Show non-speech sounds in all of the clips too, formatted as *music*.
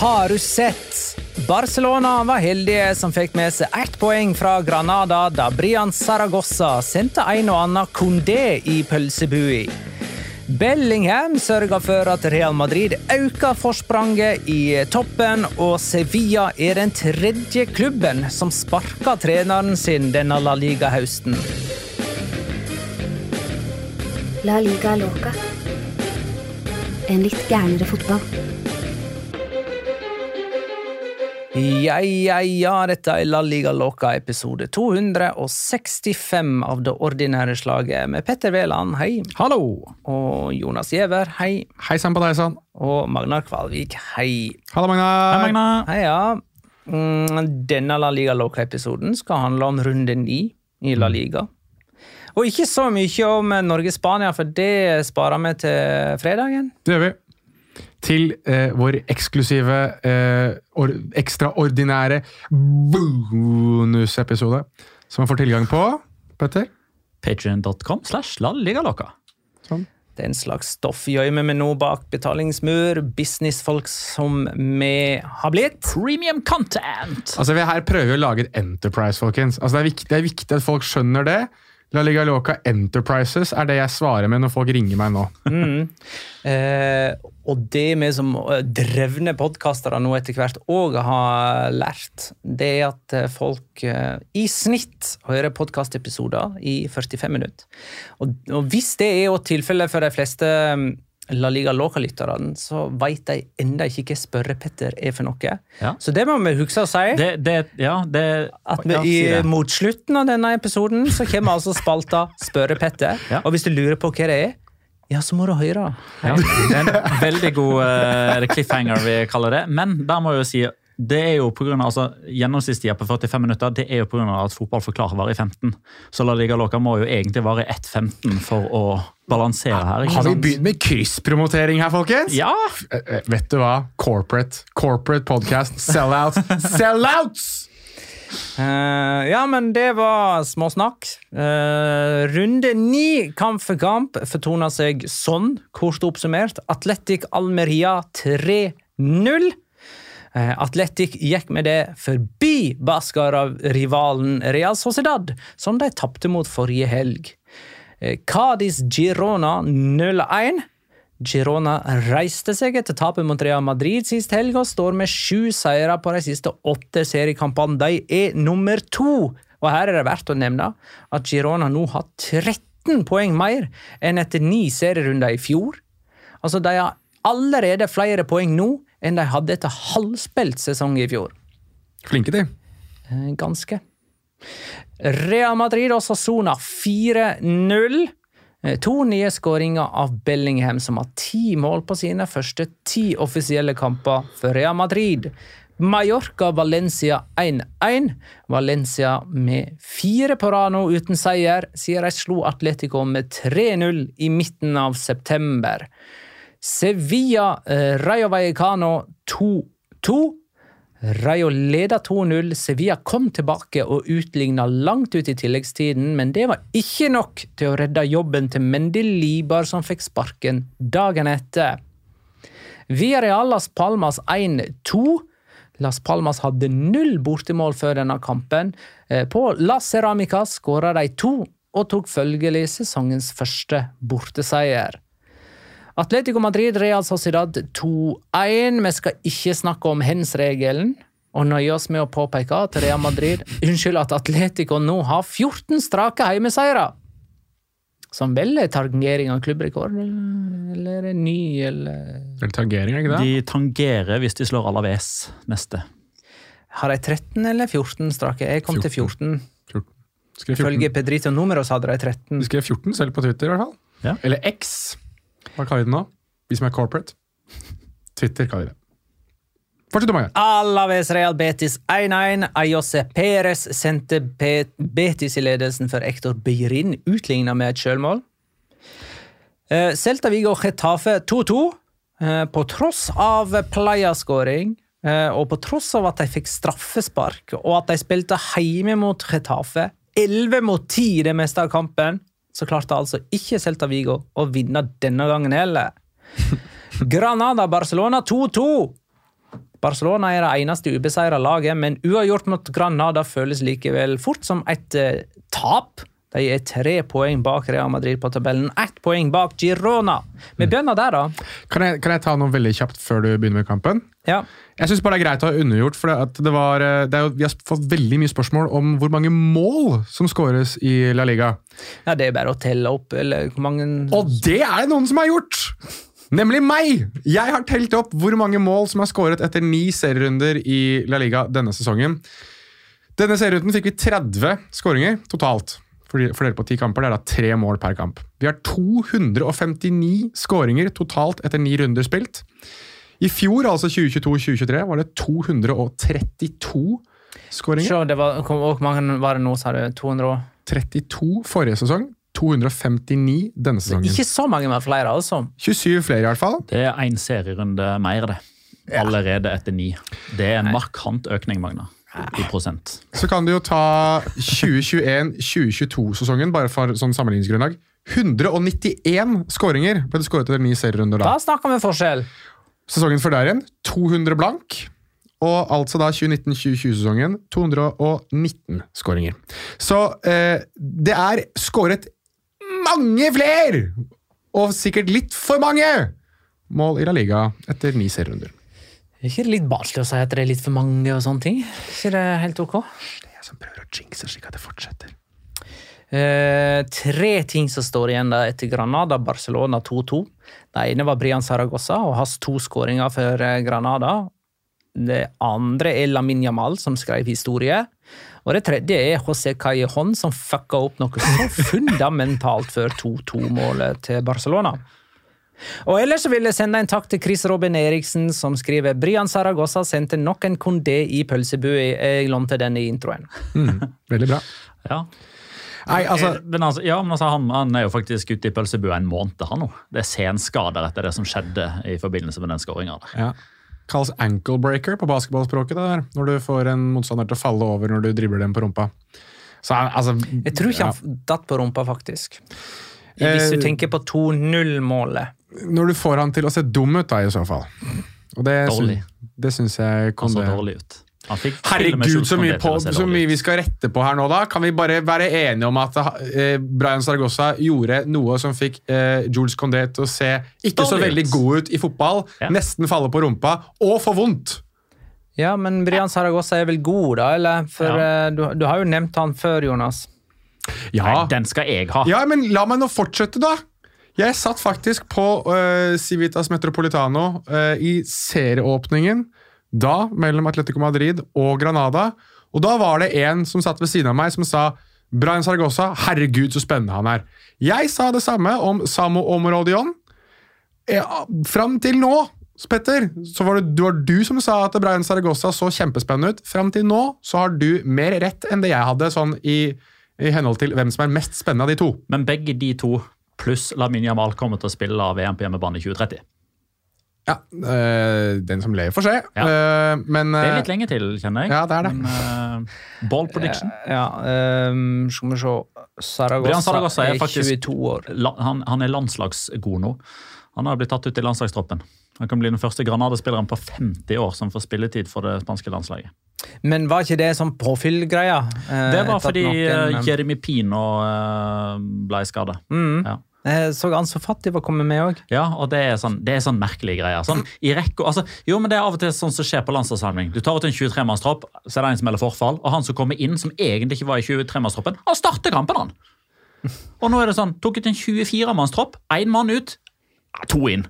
Har du sett? Barcelona var heldige som fikk med seg ett poeng fra Granada da Brian Saragossa sendte en og annen Condé i pølsebua. Bellingham sørga for at Real Madrid øka forspranget i toppen, og Sevilla er den tredje klubben som sparka treneren sin denne La Liga-høsten. La liga loca. En litt gærnere fotball. Ja, ja, ja, dette er La Liga Loca episode 265 av det ordinære slaget med Petter Wæland, hei. Hallo! Og Jonas Giæver, hei. Hei sann på deg sann. Og Magnar Kvalvik, hei. Hallo, Magnar. Hei, Magnar. Hei, ja. Mm, Denne La Liga Loca-episoden skal handle om runde ni i La Liga. Og ikke så mye om Norge-Spania, for det sparer vi til fredagen. Det gjør vi. Til eh, vår eksklusive, eh, or ekstraordinære bonusepisode, som man får tilgang på. Petter? Patreon.com slash lalligaloka. Sånn. en slags stoff gjemmer vi nå bak betalingsmur. Businessfolk som vi har blitt. Premium content! Altså, Vi her prøver å lage et enterprise, folkens. Altså, det, er viktig, det er viktig at folk skjønner det. La Liga Loca Enterprises er det jeg svarer med når folk ringer meg nå. Eh, og det vi som eh, drevne podkastere nå etter hvert òg har lært, det er at eh, folk eh, i snitt hører podkastepisoder i 45 minutter. Og, og hvis det er tilfellet for de fleste mm, La Liga Loca-lytterne, så veit de enda ikke hva Spørre-Petter er for noe. Ja. Så det må vi huske å si. Det, det, ja, det At vi, si i, det. Mot slutten av denne episoden så kommer altså spalta Spørre Petter. *laughs* Ja. Og hvis du lurer på hva det er, ja, så må du høre. Ja, det er en veldig god uh, cliffhanger, vi kaller det. Men der må jeg jo si det er jo på grunn av, altså, Gjennomsnittstida på 45 minutter det er jo av at fotball forklarer varer i 15. Så La Liga Loca må jo egentlig vare 1.15 for å balansere her. ikke Har vi begynt med krysspromotering her, folkens? Ja! Eh, eh, vet du hva? Corporate. Corporate podcast. Sellouts. *laughs* Sellouts! Uh, ja, men det var småsnakk. Uh, runde ni, kamp for kamp, fortona seg sånn, kort oppsummert. Atletic Almeria 3-0. Eh, Atletic gikk med det forbi Bascara-rivalen Real Sociedad, som de tapte mot forrige helg. Eh, Cádiz Girona 0-1. Girona reiste seg etter tapet mot Real Madrid sist helg og står med sju seire på de siste åtte seriekampene. De er nummer to. Og her er det verdt å nevne at Girona nå har 13 poeng mer enn etter ni serierunder i fjor. Altså, De har allerede flere poeng nå enn de hadde etter halvspilt sesong i fjor. Flinke, de. Eh, Ganske. Real Madrid og Sassona 4-0. Eh, To nye skåringer av Bellingham, som har ti mål på sine første ti offisielle kamper for Real Madrid. Mallorca-Valencia 1-1. Valencia med fire på rad nå uten seier, siden de slo Atletico med 3-0 i midten av september. Sevilla, eh, Rayo Vallecano 2-2. Rayo leda 2-0. Sevilla kom tilbake og utligna langt ut i tilleggstiden, men det var ikke nok til å redde jobben til Mendy Libar, som fikk sparken dagen etter. Villarreal Las Palmas 1-2. Las Palmas hadde null bortemål før denne kampen. Eh, På La Ceramica skåra de to, og tok følgelig sesongens første borteseier. Atletico Madrid Real Sociedad 2-1. Vi skal ikke snakke om hens-regelen. Og nøye oss med å påpeke at Real Madrid Unnskyld, at Atletico nå har 14 strake heimeseiere! Som vel er tangering av klubbrekord, eller er det ny, eller Eller tangering, er ikke det? De tangerer hvis de slår Alaves neste. Har de 13 eller 14 strake? Jeg kom til 14. 14. Skrev 14. Ifølge Pedrito Numeros hadde de 13. Du skrev 14 selv på Twitter, i hvert fall. Ja. Eller X. Hva kaller vi det nå? Vi som er corporate. Twitter kaller vi det. Fortsett, Maja. Alaves Real Betis 1-1. Ayose Perez sendte Betis i ledelsen for Ektor Beirin, utligna med et sjølmål. Eh, Celta Vigo Getafe 2-2. eh, På tross av Playa-skåring, eh, og på tross av at de fikk straffespark, og at de spilte hjemme mot Getafe, 11 mot 10 det meste av kampen, så klarte altså ikke Celta Vigo å vinne denne gangen heller. *laughs* Granada-Barcelona 2-2. Barcelona er det eneste ubeseira laget, men uavgjort mot Granada føles likevel fort som et eh, tap. De er tre poeng bak Real Madrid på tabellen, ett poeng bak Girona. Vi begynner der, da. Kan jeg, kan jeg ta noe veldig kjapt før du begynner med kampen? Ja. Jeg synes bare det er greit å ha undergjort, for det det var, eh, det er vi har fått veldig mye spørsmål om hvor mange mål som skåres i La Liga. ja, det er bare å telle opp, eller hvor mange Og det er det noen som har gjort! Nemlig meg! Jeg har telt opp hvor mange mål som er skåret etter ni serierunder i La Liga denne sesongen. Denne serierunden fikk vi 30 skåringer totalt. Fordelt på ti kamper. Det er da tre mål per kamp. Vi har 259 skåringer totalt etter ni runder spilt. I fjor, altså 2022-2023, var det 232 skåringer. Se, det var, hvor mange var det nå, sa du? 200? 32 forrige sesong. 259 denne sesongen. Ikke så mange men flere, altså. 27 flere, i hvert fall. Det er én serierunde mer, det. Allerede etter ni. Det er en markant økning, Magna. I prosent. Så kan du jo ta 2021-2022-sesongen, bare for sånn sammenligningsgrunnlag. 191 skåringer ble det skåret etter ni serierunder da. Da snakker vi forskjell. Sesongen før der igjen 200 blank. Og altså da 2019-2020-sesongen 219 skåringer. Så eh, det er skåret mange flere! Og sikkert litt for mange mål i La Liga etter ni serierunder. Er ikke det litt barnslig å si at det er litt for mange og sånne ting? Ikke det helt ok? Det er jeg som prøver å jinxe slik at det fortsetter. Eh, tre ting som står igjen da etter Granada, Barcelona 2-2. Det ene var Brian Saragossa og hans to skåringer for eh, Granada. Det andre er Lamin Jamal, som skrev historie. Og det tredje er José Callejon, som fucka opp noe så *laughs* fundamentalt før 2-2-målet til Barcelona. Og ellers så vil jeg sende en takk til Chris Robin Eriksen, som skriver Brian Saragossa sendte nok en kondé i pølsebua. Jeg lånte den i introen. Veldig bra. *laughs* Ja. Nei, altså, Eh, men altså, ja, men altså han, han er jo faktisk ute i pølsebua en måned, han nå. Det er senskader etter det som skjedde i forbindelse med den skåringa ja. Kalles ankle breaker på basketballspråket. det der, Når du får en motstander til å falle over når du dribler dem på rumpa. Så altså, Jeg tror ikke ja. han datt på rumpa, faktisk. Hvis du Eh, tenker på 2-0-målet. Når du får han til å se dum ut, da, i så fall. Og det, Dårlig. Det syns jeg Han så dårlig ut. Herregud, så mye, på, så mye vi skal rette på her nå, da. Kan vi bare være enige om at eh, Brian Saragossa gjorde noe som fikk eh, Jules Condé til å se ikke så veldig ut. god ut i fotball, Ja. nesten falle på rumpa, og få vondt? Ja, men Brian Saragossa er vel god, da? eller? For Ja. eh, du, du har jo nevnt han før, Jonas. Ja. Nei, den skal jeg ha. ja, men la meg nå fortsette, da. Jeg satt faktisk på uh, Civitas Metropolitano uh, i serieåpningen da mellom Atletico Madrid og Granada. Og da var det en som satt ved siden av meg som sa Brian Zaragoza, herregud så spennende han er. Jeg sa det samme om Samo Omorodion. Ja, fram til nå, Petter, så var det, det var du som sa at Brian Saragossa så kjempespennende ut. Fram til nå så har du mer rett enn det jeg hadde, sånn i, i henhold til hvem som er mest spennende av de to. Men begge de to pluss Lamin Jamal kommer til å spille VM på hjemmebane i 2030. Ja, øh, Den som lever, får se. Ja. Uh, men Det er øh, litt lenge til, kjenner jeg. Ja, det er det. Men, uh, ball prediction. *laughs* Ja, ehm, skal vi se Saragossa, Saragossa er er, faktisk- 22 år. La, han, han er landslagsgod nå. Han har blitt tatt ut i landslagstroppen. Han kan bli den første Granada-spilleren på 50 år som får spilletid for det spanske landslaget. Men var ikke det sånn påfyllgreia? eh, Det var fordi noen, eh, Jeremy Pino eh, ble skada. Mm. Ja. eh, Så Ansu Fati var kommet med òg. Ja, og det er sånn, det er sånn merkelige greier. Sånn, i rekke, altså, jo, men Det er av og til sånn som skjer på landslagssamling. Du tar ut en 23-mannstropp, så er det en som melder forfall, og han som kommer inn, som egentlig ikke var i 23-mannstroppen, han starter kampen, han! Og nå er det sånn, tok ut en 24-mannstropp, én mann ut, to inn.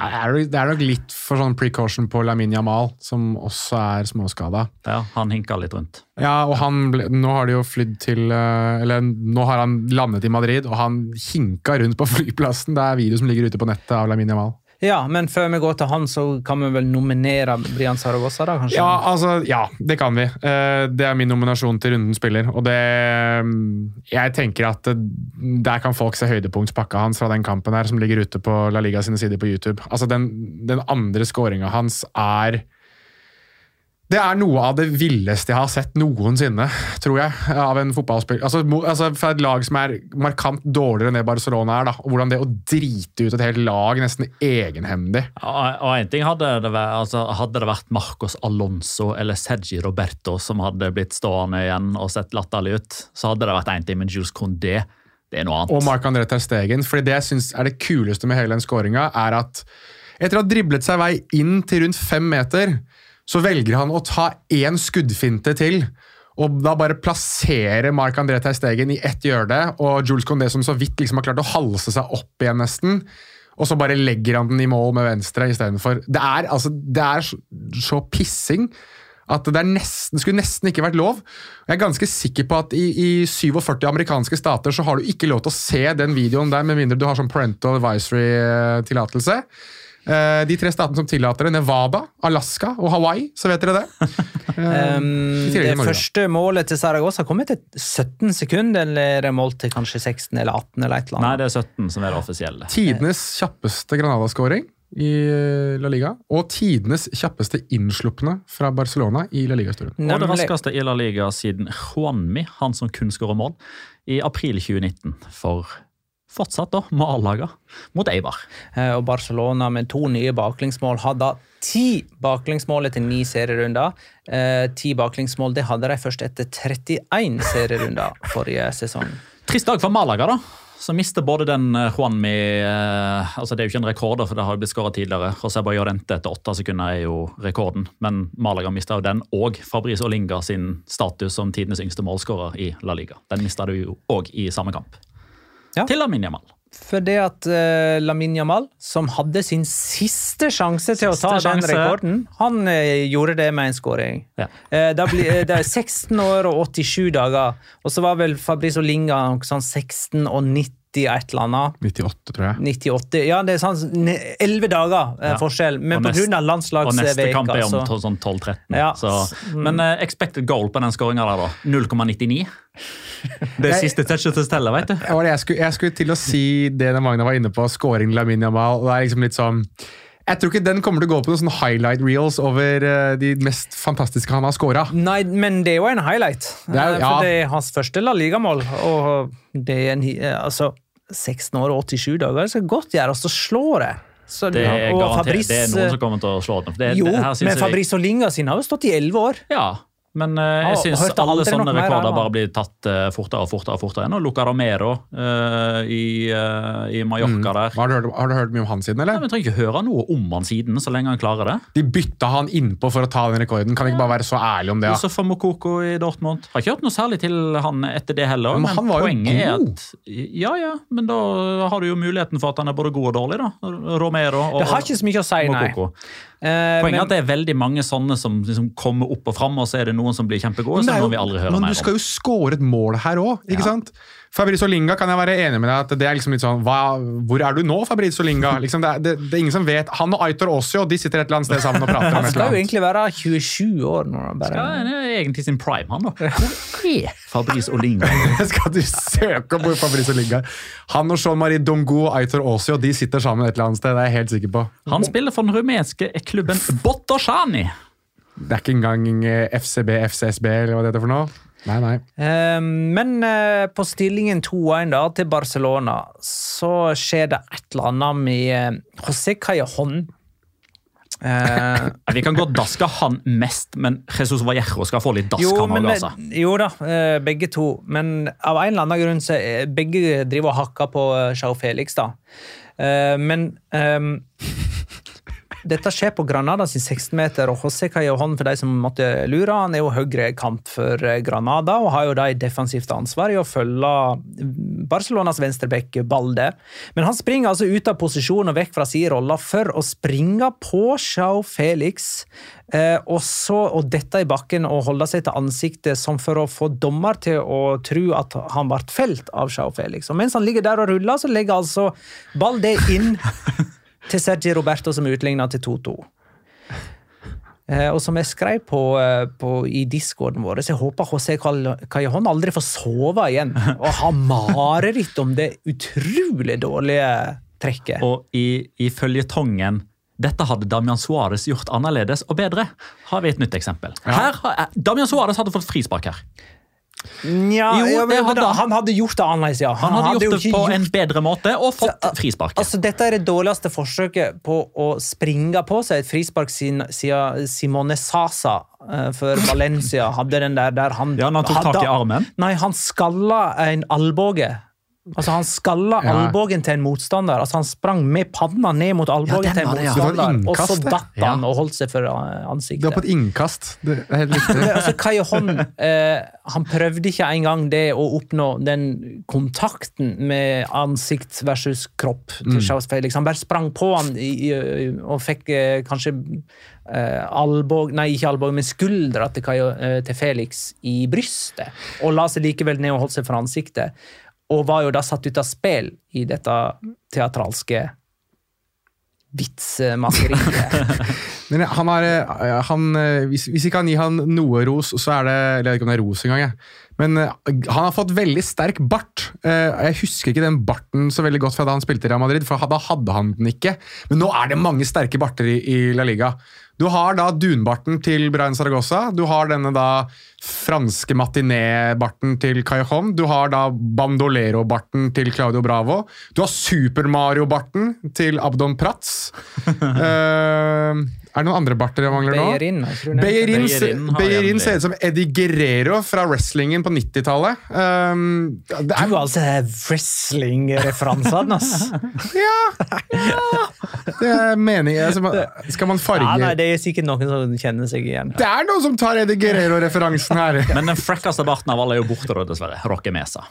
Er det er nok litt for sånn precaution på Lamin Jamal, som også er småskada. Ja, Han hinka litt rundt. Ja, og han ble, nå har de jo flydd til øh, Eller nå har han landet i Madrid, og han hinka rundt på flyplassen. Det er video som ligger ute på nettet av Lamin Jamal. Ja, men før vi går til han, så kan vi vel nominere Brian Saragossa, da, kanskje? Ja, altså, ja, det kan vi. Eh, Det er min nominasjon til runden spiller. Og det mm, Jeg tenker at der kan folk se høydepunktspakka hans fra den kampen her, som ligger ute på La Liga sine sider på YouTube. Altså, Den, den andre skåringa hans er det er noe av det villeste jeg har sett noensinne, tror jeg, av en fotballspiller. Altså, altså Fra et lag som er markant dårligere enn det Barcelona er. da, og Hvordan det å drite ut et helt lag nesten egenhendig Ja, Og en ting hadde det, vært, altså, hadde det vært Marcos Alonso eller Sergi Roberto som hadde blitt stående igjen og sett latterlig ut, så hadde det vært én ting, men Jules Condé det er noe annet. og Marc-André Ter Stegen. fordi det jeg synes er det kuleste med hele den skåringa, er at etter å ha driblet seg vei inn til rundt fem meter, så velger han å ta én skuddfinte til. Og da bare plassere Marc-André Ter Stegen i ett hjørne, og Jules Condé som så vidt liksom har klart å halse seg opp igjen, nesten. Og så bare legger han den i mål med venstre istedenfor. Det er altså, det er så, så pissing at det, nesten, det skulle nesten ikke vært lov. Jeg er ganske sikker på at i, i 47 amerikanske stater så har du ikke lov til å se den videoen der, med mindre du har sånn parental advisory-tillatelse. Eh, De tre statene som tillater det, Nevada, Alaska og Hawaii, så vet dere det. *laughs* Eh, Um, det første målet til Saragossa kom etter 17 sekunder, eller er det mål til kanskje 16 eller 18 eller et eller Nei, annet? det er 17 som er det offisielle. Tidenes kjappeste Granada-skåring i eh, La Liga, og tidenes kjappeste innslupne fra Barcelona i La Liga-historien. Og det raskeste i La Liga siden Juanmi, han som kun skårer mål, i april 2019 for fortsatt da Malaga mot Eibar. Eh, Og Barcelona med to nye baklengsmål hadde ti baklengsmål etter ni serierunder. Eh, ti baklengsmål det hadde de først etter 31 serierunder forrige sesong. Trist dag for Malaga, da. Så mister både den eh, Juanmi altså Det er jo ikke en rekord, for det har jo blitt skåra tidligere. Joseba Llorente etter åtte sekunder er jo rekorden, men Malaga mista jo den og Fabrice Olinga sin status som tidenes yngste målskårer i La Liga. Den mista du jo òg i samme kamp. Ja. Til Lamin Jamal. For det at uh, Lamin Jamal, som hadde sin siste sjanse til å ta sjanse. den rekorden, han uh, gjorde det med en skåring. Ja. Uh, det er 16 år og 87 dager, og så var vel Fabrice Olinga sånn 16 og 90 et eller annet. 98, tror jeg. 98, ja det er sånn 11 dager eh, Ja. forskjell, men pga. av Og neste landslagsveka kamp er om så sånn 12-13. Ja. Så, men eh, expected goal på den skåringa der, da? 0,99? Det er Jeg- siste touchet til Stella, vet du. Jeg, skulle, jeg skulle til å si det Magna var inne på, scoring Lamin Jamal. Det er liksom litt sånn Jeg tror ikke den kommer til å gå på noen sånne highlight reels over eh, de mest fantastiske han har scora. Nei, men det er jo en highlight. Det er- Eh, ja. For det er hans første La Liga-mål. Og det er en, eh, altså, 16 år og 87 dager. Det skal godt gjøres å slå det. Så, Det er, og garantert, Fabrice, det er noen som kommer til å slå den. For det, Jo, det her men Fabrice Olinga sin har jo stått i elleve år. Ja, men eh, jeg syns alle sånne rekorder bare blir tatt eh, fortere og fortere. og fortere. Nå Luca Romero uh, i, uh, i Mallorca der. Har du, hørt, har du hørt mye om han siden, eller? Nei, Vi trenger ikke høre noe om han siden, så lenge han klarer det. De bytta han innpå for å ta den rekorden. Kan vi ikke bare være så ærlige om det? Ja? for Mokoko i Dortmund. Har ikke hørt noe særlig til han etter det heller. Men han var jo poenget er god. at Ja, ja, men da har du jo muligheten for at han er både god og dårlig, da. Romero og Det har ikke så mye å si. Mokoko. Eh, Poenget er at det er veldig mange sånne som liksom kommer opp og fram, og så er det noen som blir kjempegode, så er det noen vi aldri hører men mer du skal jo score et mål her òg, ikke Ja. sant? Fabrizio Linga kan jeg være enig med deg at det er liksom litt sånn hva, Hvor er du nå, Fabrizio Linga? *laughs* Liksom, det, det, det er ingen som vet. Han og Aitor Osio de sitter et eller annet sted sammen og prater om Han skal jo egentlig være 27 år nå. Bare. Skal han er egentlig sin prime, han da. Hvor er Fabrice Olinga? *laughs* Skal du søke opp hvor Fabrizio Linga er? Han og Jean-Marie Dongo og Aitor Osio de sitter sammen et eller annet sted. Det er jeg helt sikker på. Han spiller for den rumenske klubben Botoshani. Det er ikke engang eh, FCB, FCSB eller hva det heter for noe. Nei, nei. Eh, men eh, på stillingen 2-1 da, til Barcelona så skjer det et eller annet med eh, José Callejon. Eh, *laughs* Vi kan godt daske han mest, men Jesus Vallejo skal få litt dask, jo, han men, òg, altså. jo da, eh, begge to. Men av en eller annen grunn så er begge driver og hakker på eh, Felix, da. Eh, men ehm, dette skjer på Granada sin 16-meter, og José Callejon, for de som måtte lure, han er jo høyre kant for eh, Granada og har jo da et defensivt ansvar i å følge Barcelonas venstreback Balde. Men han springer altså ut av posisjon og vekk fra sin rolle for å springe på Chau Felix, eh, og så å dette i bakken og holde seg til ansiktet som for å få dommer til å tro at han ble felt av Sjau Felix. Og mens han ligger der og ruller, så legger altså Balde inn *laughs* til Sergi Roberto som utligna til 2-2. Eh, og som jeg skrev på, eh, på, i discorden vår, så jeg håper HC Callejon aldri får sove igjen og ha mareritt om det utrolig dårlige trekket. Og i, i føljetongen dette hadde Damian Suárez gjort annerledes og bedre. Har vi et nytt eksempel. Her Damian Suárez hadde fått frispark her. Nja, Jo, ja, men, hadde han. han hadde gjort det annerledes, ja. Han hadde hadde, gjort det på gjort- en bedre måte og fått Så, frisparket. Altså, dette er det dårligste forsøket på å springe på seg et frispark siden, siden Simone Sasa eh, for Valencia hadde den der der han Ja, han tok tak i armen. Nei, han skalla en albue. Altså, han skalla Ja. albuen til en motstander. Altså, han sprang med panna ned mot albuen Ja, til en det, ja. Motstander, og så datt han og holdt seg for ansiktet. Det var på et innkast. Det er helt riktig. altså, Kai Callejon eh, han prøvde ikke engang det å oppnå den kontakten med ansikt versus kropp til Charles Felix. Han bare sprang på han i, i, og fikk eh, kanskje eh, albog, nei, ikke albog, men skuldra til, Callo- eh, til Felix i brystet. Og la seg likevel ned og holdt seg for ansiktet. Og var jo da satt ut av spill i dette teatralske vitsmakeriet. *laughs* Han har, eh, han, eh, hvis, hvis vi kan gi han noe ros, så er det Jeg vet ikke om det er ros engang. Men eh, han har fått veldig sterk bart. Jeg husker ikke den barten så veldig godt fra da han spilte i Real Madrid, for da hadde han den ikke. Men nå er det mange sterke barter i, i La Liga. Du har da dunbarten til Brian Saragossa. Du har denne da franske matiné-barten til Cajon. Du har da Bandolero-barten til Claudio Bravo. Du har Super Mario-barten til Abdon Prats. *laughs* Eh, er det noen andre barter jeg mangler nå? Beyerin. Beyerin, Beyerin Beyerin ser ut som Eddie Guerrero fra wrestlingen på 90-tallet. Um, Du er, altså wrestling-referansene, ass. *laughs* det er meningen altså, man- Skal man farge Ja, nei, det er sikkert noen som kjenner seg igjen. Det er noen som tar Eddie Guerrero-referansen her! *laughs* Men den frekkeste barten av alle er jo borte, da, dessverre. Rocke Mesa.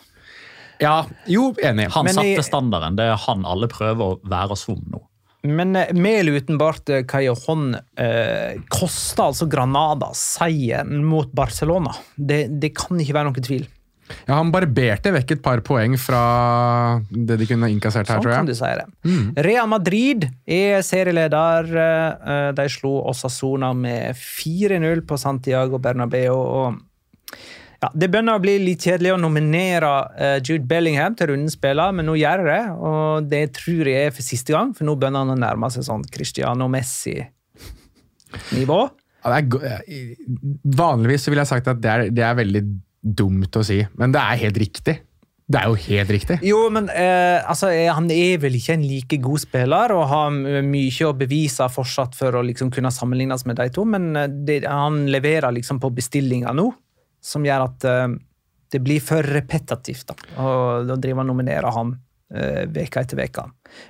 Ja, jo, enig. Han Men satte jeg... standarden. Det er han alle prøver å være som nå. Men Mel med eller uten Bart eh, eh, kosta altså Granada seieren mot Barcelona. Det, det kan ikke være noen tvil. Ja, Han barberte vekk et par poeng fra det de kunne innkassert her, Sånn tror kan du jeg. si det. Real Madrid er serieleder. Eh, De slo Osasona med 4-0 på Santiago Bernabeu. og ja, Det begynner å bli litt kjedelig å nominere eh, Jude Bellingham til rundens spiller, men nå gjør jeg det. Og det tror jeg er for siste gang, for nå begynner han å nærme seg sånn Cristiano Messi-nivå. Ja, go- vanligvis så ville jeg sagt at det er, det er veldig dumt å si, men det er helt riktig. Det er jo helt riktig. Jo, men eh, altså, eh, han er vel ikke en like god spiller og har mye å bevise fortsatt for å liksom kunne sammenlignes med de to, men eh, det, han leverer liksom på bestillinga nå, som gjør at eh, det blir for repetativt da, å drive og nominere ham eh, veka etter veka.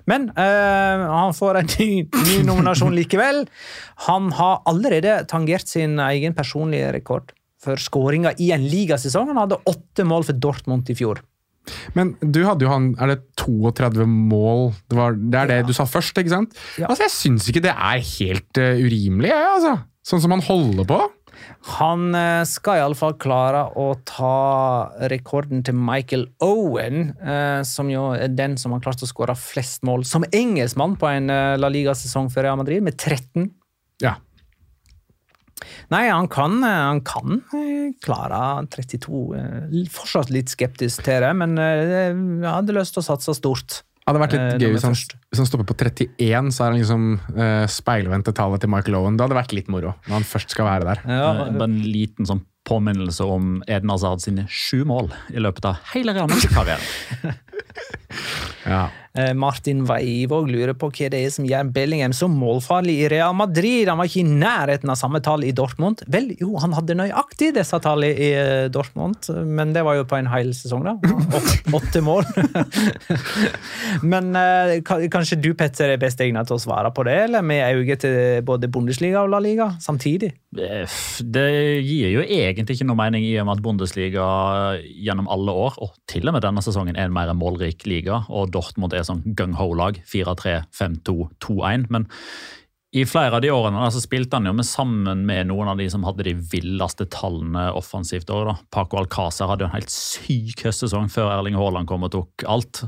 Men eh, han får en ny, ny nominasjon likevel. Han har allerede tangert sin egen personlige rekord for skåringer i en ligasesong. Han hadde åtte mål for Dortmund i fjor. Men du hadde jo han Er det 32 mål? Det, var, det er det Ja. du sa først, ikke sant? Ja. Altså, Jeg syns ikke det er helt uh, urimelig, jeg, altså. Sånn som han holder på. Han eh, skal iallfall klare å ta rekorden til Michael Owen, eh, som jo er den som har klart å skåre flest mål som engelskmann på en eh, La Liga-sesong for Real Madrid, med 13. Ja. Nei, han kan, han kan klare 32. eh, Fortsatt litt skeptisk til det, men jeg hadde lyst til å satse stort. Det hadde vært litt Eh, gøy hvis han, hvis han stopper på 31, så er han liksom uh, speilvendt til tallet til Michael Owen. Det hadde vært litt moro når han først skal være der. Ja, Eh, Bare en liten sånn påminnelse om Eden Hazard sine sju mål i løpet av hele Real Madrid-karrieren. *laughs* Ja. Eh, Martin Weivåg lurer på hva det er som gjør Bellingham så målfarlig i Real Madrid. Han var ikke i nærheten av samme tall i Dortmund. Vel, jo, han hadde nøyaktig disse tallene i eh, Dortmund, men det var jo på en hel sesong, da. Åt- *laughs* Åtte mål. *laughs* men eh, kanskje du, Petter, er best egnet til å svare på det, eller med øye til både Bundesliga og La Liga samtidig? Det gir jo egentlig ikke noe mening i og med at Bundesliga gjennom alle år, og til og med denne sesongen, er en mer målrik liga, og Dortmund er sånn gung-ho-lag. 4-3, 5-2, 2-1. Men i flere av de årene så spilte han jo med sammen med noen av de som hadde de villeste tallene offensivt. Også, da. Paco Alcázar hadde jo en helt syk høstsesong før Erling Haaland kom og tok alt.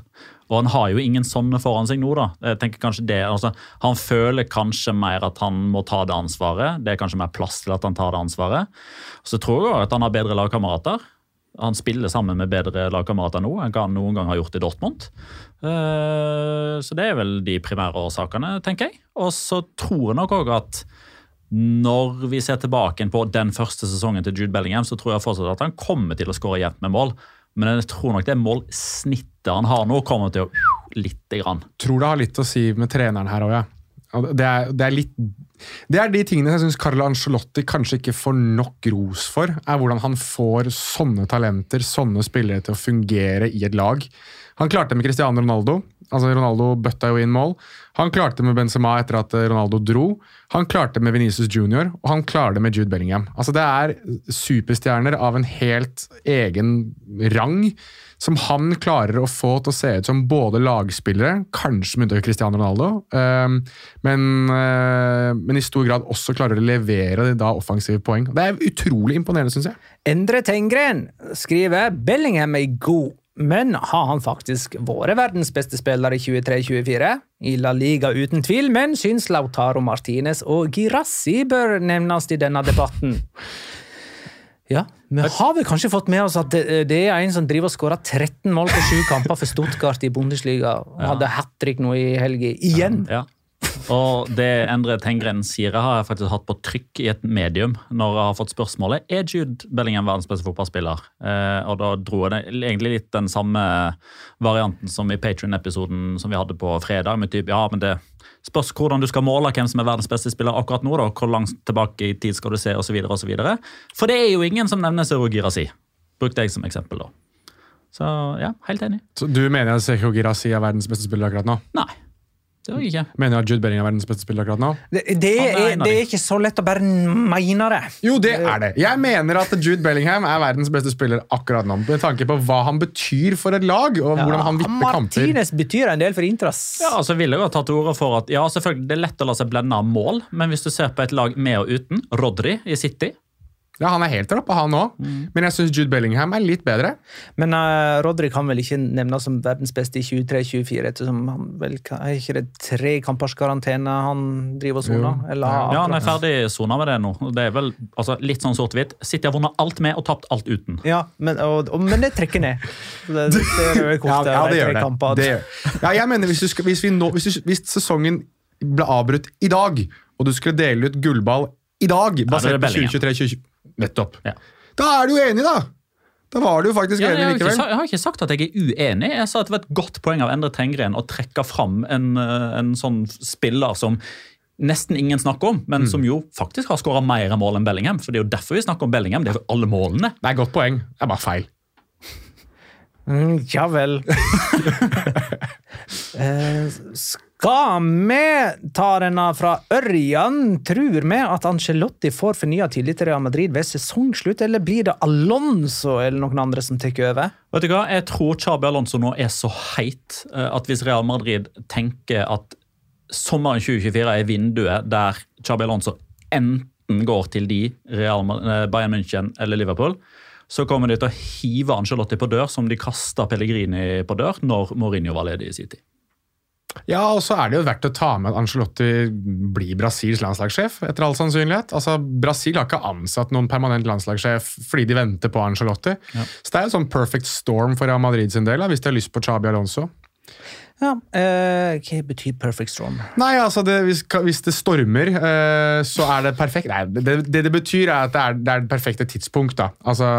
Og han har jo ingen sånne foran seg nå, da. Jeg tenker kanskje det, altså, Han føler kanskje mer at han må ta det ansvaret. Det er kanskje mer plass til at han tar det ansvaret. Så tror jeg òg at han har bedre lagkamerater. Han spiller sammen med bedre lagkamerater nå enn hva han noen gang har gjort i Dortmund. Eh, Så det er vel de primære årsakene, tenker jeg. Og så tror jeg nok òg at når vi ser tilbake på den første sesongen til Jude Bellingham, så tror jeg fortsatt at han kommer til å skåre jevnt med mål. Men jeg tror nok det målsnittet han har nå, kommer til å litt grann. Tror det har litt å si med treneren her òg, ja. Det er, det, er litt, det er de tingene jeg syns Carlo Ancelotti kanskje ikke får nok ros for. er Hvordan han får sånne talenter, sånne spillere til å fungere i et lag. Han klarte det med Cristiano Ronaldo. Altså Ronaldo bøtta jo inn mål. Han klarte det med Benzema etter at Ronaldo dro. Han klarte det med Venezia Junior, og han klarer det med Jude Bellingham. Altså Det er superstjerner av en helt egen rang som han klarer å få til å se ut som både lagspillere, kanskje med unntak av Cristiano Ronaldo, ehm, men, eh, men i stor grad også klarer å levere da offensive poeng. Det er utrolig imponerende, syns jeg. Endre Tengren skriver Bellingham er god, men har han faktisk vært verdens beste spiller i 23-24? I La Liga uten tvil, men syns Lautaro Martinez og Girassi bør nevnes i denne debatten. Ja, Vi har vel kanskje fått med oss at det, det er en som driver og skårer 13 mål på sju kamper for Stuttgart i Bundesliga. og Hadde hat trick nå i helga. Igjen! Ja. Og det Endre Tengren sier, har jeg faktisk hatt på trykk i et medium når jeg har fått spørsmålet er Jude Bellingham verdens beste fotballspiller. Eh, og da dro jeg det, egentlig litt den samme varianten som i Patrion-episoden som vi hadde på fredag. med typ, ja, men det spørs hvordan du skal måle hvem som er verdens beste spiller akkurat nå. da, Hvor langt tilbake i tid skal du se, osv. For det er jo ingen som nevner Zero Girasi. Brukte jeg som eksempel, da. Så ja, helt enig. Så Du mener at Girassi er verdens beste spiller akkurat nå? Nei, det var ikke. Mener du at Jude Bellingham er verdens beste spiller akkurat nå? Det, det, er det er ikke så lett å bare mene det. Jo, det er det. Jeg mener at Jude Bellingham er verdens beste spiller akkurat nå. Med tanke på hva han betyr for et lag, og hvordan han vipper kamper. Martinez betyr en del for Intras. Ja, altså vil jeg ha tatt til orde for at ja, selvfølgelig det er lett å la seg blende av mål, men hvis du ser på et lag med og uten, Rodri i City ja, Han er helt oppe, han òg. Mm. Men jeg syns Jude Bellingham er litt bedre. Men uh, Rodrik kan vel ikke nevnes som verdens beste i 23-24, ettersom han vel er ikke det tre kampers karantene han driver og soner? Ja, han er ferdig sona med det nå. Det er vel altså, litt sånn sort-hvitt. City har vunnet alt med og tapt alt uten. Ja, men, og, og, men det trekker ned. Det, det, det kort, *laughs* ja, ja, det gjør det. det gjør. Ja, jeg mener, hvis, skal, hvis, nå, hvis, du, hvis sesongen ble avbrutt i dag, og du skulle dele ut gullball i dag, basert på 2023-2024 Nettopp. Ja. Da er du jo enig, da! Da var du jo faktisk Ja, jeg, uenig har ikke, jeg har ikke sagt at jeg er uenig. Jeg sa at det var et godt poeng av Endre Tengren å trekke fram en, eh, en sånn spiller som nesten ingen snakker om, men som jo faktisk har skåra mer mål enn Bellingham. For det er jo derfor vi snakker om Bellingham. Det er jo alle målene. Det er et godt poeng. Det er bare feil. Mm, ja vel. *laughs* Eh, vi ta denne fra Ørjan? Tror vi at Ancelotti får fornya tillit til Real Madrid ved sesongslutt, eller blir det Alonso eller noen andre som tar over? Vet du hva? Jeg tror Chabi Alonso nå er så heit eh, at hvis Real Madrid tenker at sommeren 2024 er vinduet der Chabi Alonso enten går til de, Real, eh, Bayern München eller Liverpool, så kommer de til å hive Ancelotti på dør som de kasta Pellegrini på dør når Mourinho var ledig i sin tid. Ja, og så er det jo verdt å ta med at Ancelotti blir Brasils landslagssjef, etter all sannsynlighet. Altså, Brasil har ikke ansatt noen permanent landslagssjef fordi de venter på Ancelotti. Så det er jo sånn perfect storm for Real Madrid sin del, hvis de har lyst på Chabi Alonso. Ja, eh, Hva betyr perfect storm? Nei, altså, det, hvis, hvis det stormer, eh, så er det perfekt. Nei, det, det det betyr, er at det er det, er det perfekte tidspunkt, da. Altså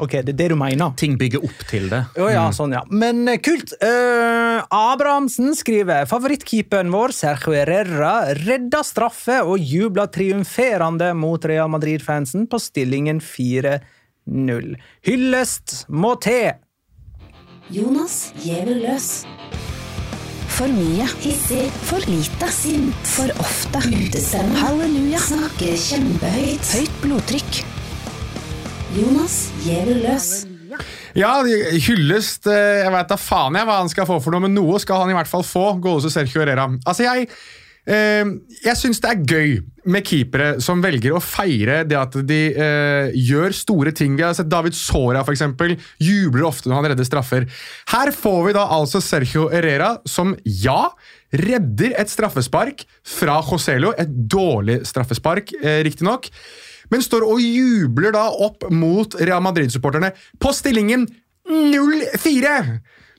Ok, det er det du mener? Ting bygger opp til det. Oh, ja, sånn, ja. Men eh, kult. Eh, Abrahamsen skriver favorittkeeperen vår, Sergio Herrera, redda straffe og jubla triumferende mot Real Madrid-fansen på stillingen 4-0. Hyllest må til! Jonas gjever løs. For mye. Hissig. For lite. Sint. For ofte. Utestemme. Halleluja. Snakker kjempehøyt. Høyt blodtrykk. Jonas gjever løs. Ja, hyllest eh, Jeg veit da faen jeg hva han skal få for noe, men noe skal han i hvert fall få. Gåse Sergio Herrera. Altså, jeg jeg syns det er gøy med keepere som velger å feire det at de eh, gjør store ting. Vi har sett David Sora for eksempel, jubler ofte når han redder straffer. Her får vi da altså Sergio Herrera, som ja, redder et straffespark fra Joselo. Et dårlig straffespark, eh, riktignok. Men står og jubler da opp mot Real Madrid-supporterne på stillingen 0-4!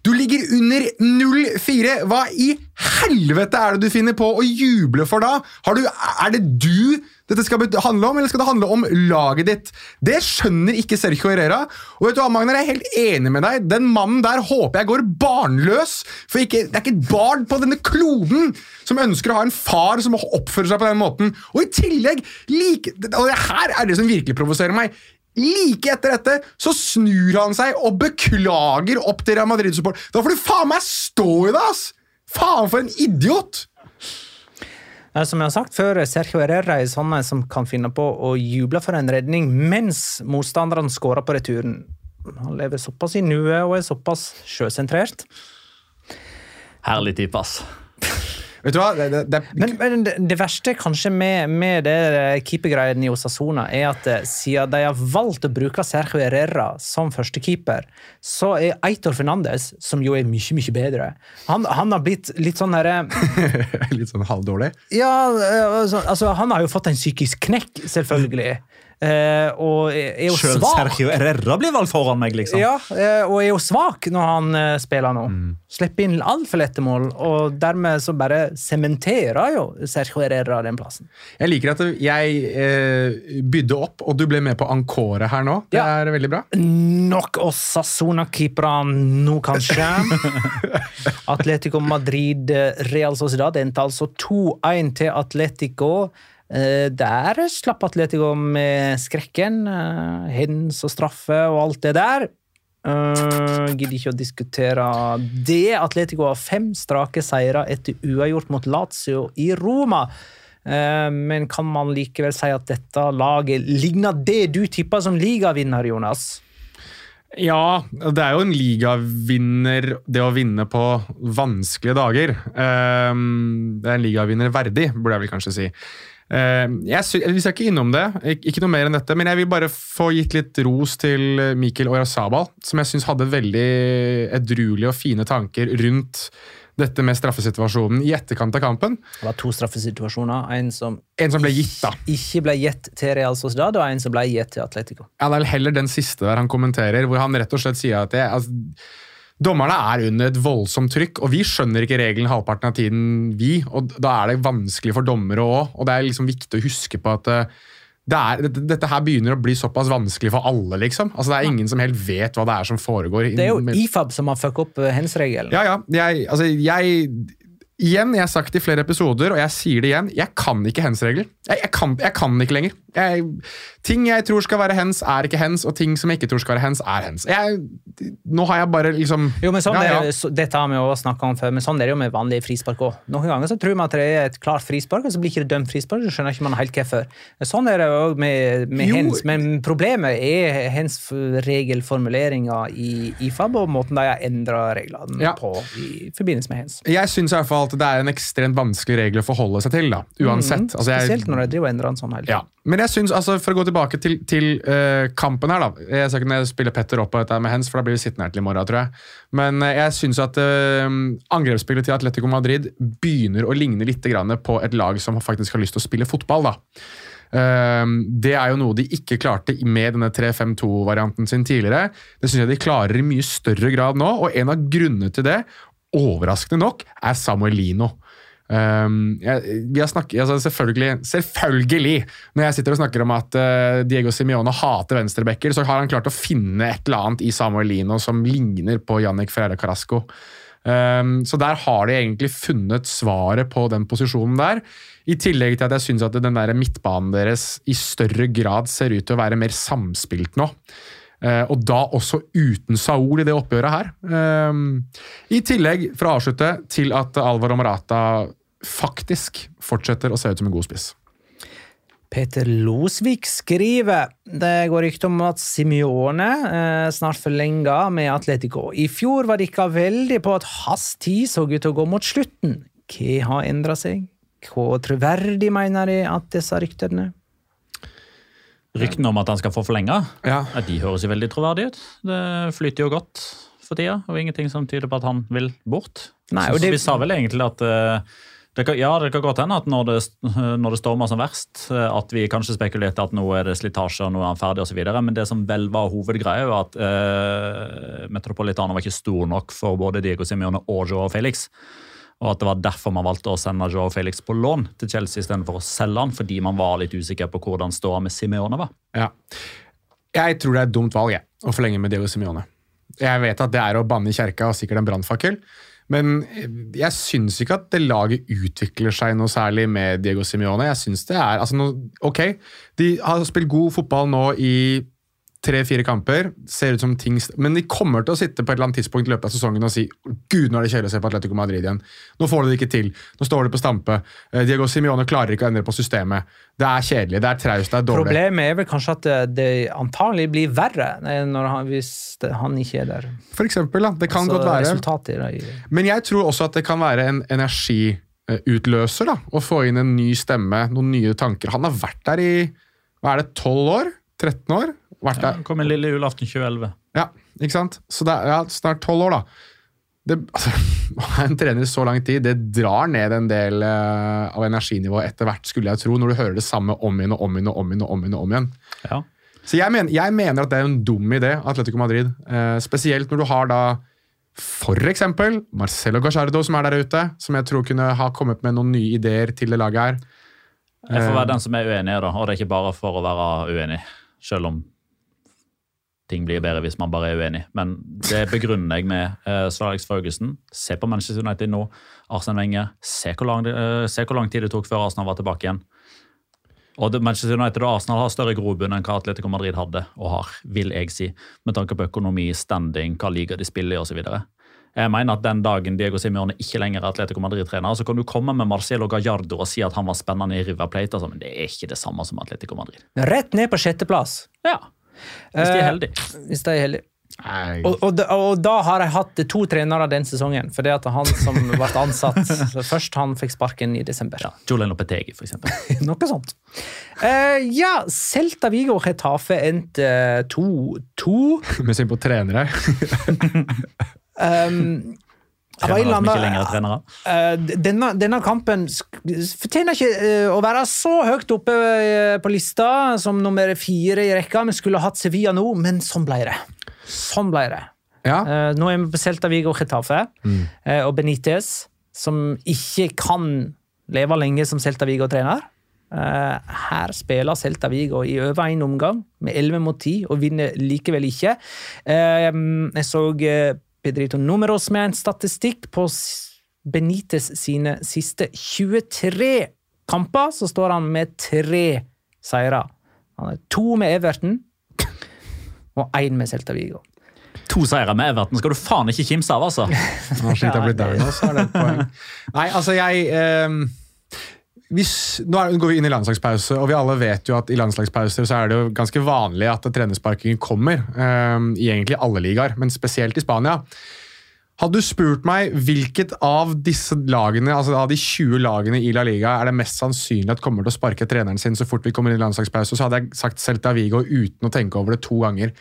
Du ligger under 0-4. Hva i helvete er det du finner på å juble for da? Du, er det du dette skal handle om, eller skal det handle om laget ditt? Det skjønner ikke Sergio Herrera. Og vet du hva, Magnar, jeg er helt enig med deg. Den mannen der håper jeg går barnløs. For ikke, det er ikke et barn på denne kloden som ønsker å ha en far som oppfører seg på den måten. Og i tillegg, like, og det her er det som virkelig provoserer meg. Like etter dette så snur han seg og beklager opp til Real Madrid-support. Da får du faen meg stå i det, ass! Faen for en idiot! Eh, Som jeg har sagt før, Sergio Herrera er sånn som kan finne på å juble for en redning mens motstanderne skårer på returen. Han lever såpass i nuet og er såpass sjøsentrert. Herlig type, ass. Vet du hva? Det, det, det, Men, men det, verste kanskje med, med det keepergreiene i Osasona, er at eh, siden de har valgt å bruke Sergio Herrera som førstekeeper, så er Eitor Fernandes, som jo er mye, mye bedre, han, han har blitt litt sånn herre *laughs* litt sånn halvdårlig. Ja, eh, altså, altså, han har jo fått en psykisk knekk, selvfølgelig. Eh, og er jo Selv svak. Sergio Herrera blir valgt foran meg, liksom. Ja, eh, og er jo svak når han eh, spiller nå. Slipper inn altfor lette mål, og dermed så bare sementerer jo Sergio Herrera den plassen. Jeg liker at jeg eh, bydde opp, og du ble med på Encore her nå. Det Ja. er veldig bra. Nok oss Sassona-keeperne nå, kanskje. *laughs* Atletico Madrid, eh, Real Sociedad endte altså 2-1 til Atletico. Eh, Der slapp Atletico med skrekken. eh, Hens og straffe og alt det der. Uh, Gidder ikke å diskutere det. Atletico har fem strake seire etter uavgjort mot Lazio i Roma. Men kan man likevel si at dette laget ligner det du tippa som ligavinner, Jonas? Ja, det er jo en ligavinner, det å vinne på vanskelige dager. Det er en ligavinner verdig, burde jeg vel kanskje si. Ehm, jeg, sy vi skal ikke innom det, ikke noe mer enn dette, men jeg vil bare få gitt litt ros til Mikkel Orazabal, som jeg syns hadde veldig edruelige og fine tanker rundt dette med straffesituasjonen i etterkant av kampen. Det var to straffesituasjoner. En som En som ble gitt, da. ikke ble gitt til Real Sociedad, og en som ble gitt til Atletico. Ja, Det er heller den siste der han kommenterer, hvor han rett og slett sier at det, altså, dommerne er under et voldsomt trykk, og vi skjønner ikke regelen halvparten av tiden, vi. og Da er det vanskelig for dommere òg. Og det er liksom viktig å huske på at eh, det er, dette, her begynner å bli såpass vanskelig for alle, liksom. Altså, det er ingen som helt vet hva det er som foregår. Det er jo IFAB som har fucka opp eh, hens-regelen. Ja, ja. Jeg, altså, jeg Igjen, jeg har sagt det i flere episoder, og jeg sier det igjen. Jeg kan ikke hens-regler. Jeg, jeg, kan, jeg kan ikke lenger. Jeg, ting jeg tror skal være hens, er ikke hens, og ting som jeg ikke tror skal være hens, er. Jeg, nå har jeg bare liksom Jo, men sånn ja, ja. Er, det- Dette har vi jo snakka om før, men sånn er det jo med vanlige frispark òg. Noen ganger så tror man at det er et klart frispark, og så blir ikke det dømt frispark. så skjønner ikke man helt hvorfor. Sånn er det òg med, med hens, men problemet er hens regelformuleringa i IFAB og måten de har endra reglene Ja. på i forbindelse med hens. Jeg synes i hvert fall at det er en ekstremt vanskelig regel å forholde seg til. da, uansett. Altså, jeg- Mm, Spesielt når de driver og endrer en sånn hele Ja. Men jeg synes, altså, for å gå tilbake til, til uh, kampen her, da. Jeg skal ikke spille Petter opp på dette med hens, for da blir vi sittende her til i morgen, tror jeg. Men uh, jeg syns at uh, angrepsspillet til Atletico Madrid begynner å ligne litt grann på et lag som faktisk har lyst til å spille fotball. da. Det er jo noe de ikke klarte med denne 3-5-2-varianten sin tidligere. Det syns jeg de klarer i mye større grad nå, og en av grunnene til det, overraskende nok, er Samuelino. Um, jeg, vi har snakket, altså selvfølgelig, selvfølgelig, når jeg sitter og snakker om at uh, Diego Simione hater venstrebacker, så har han klart å finne et eller annet i Samuel Lino som ligner på Jannik Ferreira Carasco. Um, så der har de egentlig funnet svaret på den posisjonen der. I tillegg til at jeg syns at den der midtbanen deres i større grad ser ut til å være mer samspilt nå. Eh, og da også uten Saul i det oppgjøret her. Um, I tillegg, for å avslutte, til at Alvaro Marata faktisk fortsetter å se ut som en god spiss. Peter Losvik skriver det går rykte om at Simione eh, snart forlenga med Atletico. I fjor var dere veldig på at hans tid så ut til å gå mot slutten. Hva har endra seg? Hvor troverdig mener de at disse ryktene? Ryktene om at han skal få forlenga, Ja. ja, de høres jo veldig troverdige ut. Det flyter jo godt for tida, og ingenting som tyder på at han vil bort. Nei, og det- vi sa vel egentlig at uh, det kan, ja, det kan godt hende at når det, når det stormer som verst, eh, at vi kanskje spekulerte at nå er det slitasje og nå er han ferdig osv., men det som vel var hovedgreia, var at uh, Metropolitano var ikke stor nok for både Diego Simione og Joao Felix. Og at det var derfor man valgte å sende Joe Felix på lån til Chelsea istedenfor å selge han, fordi man var litt usikker på hvordan ståa med Simeone var. Ja. Jeg tror det er et dumt valg jeg, å forlenge med Diego Simeone. Jeg vet at det er å banne i kjerka og sikkert en brannfakkel, men jeg syns ikke at det laget utvikler seg noe særlig med Diego Simione. Jeg synes det er, altså no, Ok, de har spilt god fotball nå i tre-fire kamper, ser ut som ting Men de kommer til å sitte på et eller annet tidspunkt i løpet av sesongen og si Gud, nå er det kjedelig å se på Atletico Madrid igjen. Nå får de det ikke til. Nå står de på stampe. Eh, Diego Simione klarer ikke å endre på systemet. Det er kjedelig, det er traust, det er dårlig. Problemet er vel kanskje at det, det antagelig blir verre eh, når han, hvis han ikke er der. For eksempel, da. Det kan altså, godt være. Men jeg tror også at det kan være en energiutløser da, å få inn en ny stemme, noen nye tanker. Han har vært der i hva er det, 12 år? 13 år? Vært Ja, kom en lille julaften 2011. Ja, ikke sant? Så det er ja, snart 12 år, da. Det, *laughs* altså, en trener i så lang tid, det drar ned en del uh, av energinivået etter hvert, skulle jeg tro, når du hører det samme om igjen og om igjen og om igjen. og om igjen, og om igjen. Ja. Så jeg, mener, jeg mener at det er en dum idé, Atletico Madrid. Uh, spesielt når du har da eksempel Marcelo Gajardo som er der ute, som jeg tror kunne ha kommet med noen nye ideer til det laget her. Jeg får Eh. være den som er uenig, da, og det er ikke bare for å være uenig. Selv om ting blir bedre hvis man bare er uenig. Men det begrunner jeg med uh, Alex Ferguson. Se på Manchester United nå. Arsenal Wenger. Se hvor, lang, eh, se hvor lang tid det tok før Arsenal var tilbake igjen. Og det, Manchester United og Arsenal har større grobunn enn hva Atletico Madrid hadde og har, vil jeg si. Med tanke på økonomi, standing, hva liga de spiller i osv. Jeg mener at Den dagen Diego Simione ikke lenger er Atletico Madrid-trener, så kan du komme med Marcelo Gallardo og si at han var spennende i River Plate, altså, men det er ikke det samme som Atletico Madrid. Rett ned på sjetteplass, Ja, Hvis de er Eh, heldige. hvis de er heldige. Og, og, da- og da har jeg hatt to trenere den sesongen. For det at han som *laughs* ble ansatt først, han fikk sparken i desember. Ja, Julian Lopetegi, for eksempel. *laughs* Noe sånt. Eh, ja, Celta Vigo og Getafe endte 2-2. Med syn på trenere. *laughs* Um, Trenere som ikke lenger er trenere. Eh, denne, denne kampen fortjener ikke eh, å være så høyt oppe eh, på lista som nummer fire i rekka. Vi skulle hatt Sevilla nå, men sånn ble det. Sånn ble det. Ja. Eh, nå er vi på Celta Vigo Getafe, eh, og Benitez, som ikke kan leve lenge som Celta Vigo-trener. Eh, her spiller Celta Vigo i over én omgang, med 11 mot 10, og vinner likevel ikke. Jeg så Pedrito Numeros med en statistikk på Benites Benitez sine siste 23 kamper. Så står han med tre seire. Han er to med Everton og én med Celta Vigo. To seire med Everton skal du faen ikke kimse av, altså. *laughs* Nå, det har blitt der nå, så er det et poeng. Nei, altså jeg ehm, hvis, Nå går vi inn i landslagspause, og vi alle vet jo at i landslagspauser så er det jo ganske vanlig at trenersparkingen kommer. Um, I egentlig alle ligaer, men spesielt i Spania. Hadde du spurt meg hvilket av disse lagene, altså av de 20 lagene i La Liga er det mest sannsynlig at kommer til å sparke treneren sin så fort vi kommer inn i landslagspause, så hadde jeg sagt Celta Vigo uten å tenke over det to ganger.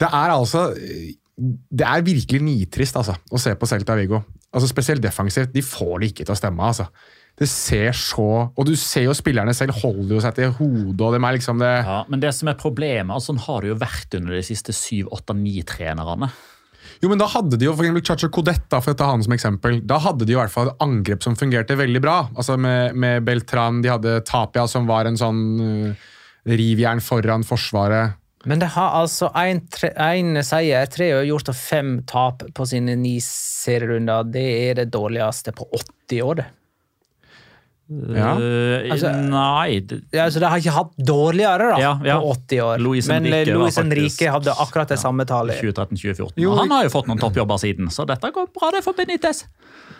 Det er altså Det er virkelig nitrist altså, å se på Celta Vigo. Altså Spesielt defensivt. De får det ikke til å stemme. altså. Det ser så Og du ser jo spillerne selv holder jo seg til hodet, og det er liksom det Ja, men det som er problemet, altså, sånn har det jo vært under de siste syv, åtte, ni trenerne. Jo, men da hadde de jo for eksempel Chacho Codet, for å ta han som eksempel. Da hadde de jo i hvert fall et angrep som fungerte veldig bra. Altså Med, med Beltran, de hadde Tapia, som var en sånn uh, rivjern foran forsvaret. Men det har altså én seier, tre uavgjort og fem tap på sine ni serierunder. Det er det dårligste på 80 år, det. Ja. Uh, Altså- nei Ja, altså, de har ikke hatt dårligere da, Ja, ja. på 80 år. Louis Men Enrique Louis var Luis faktisk- Enrique hadde akkurat det samme tallet. 2013-2014. Og han har jo fått noen toppjobber siden, så dette går bra det for Benitez.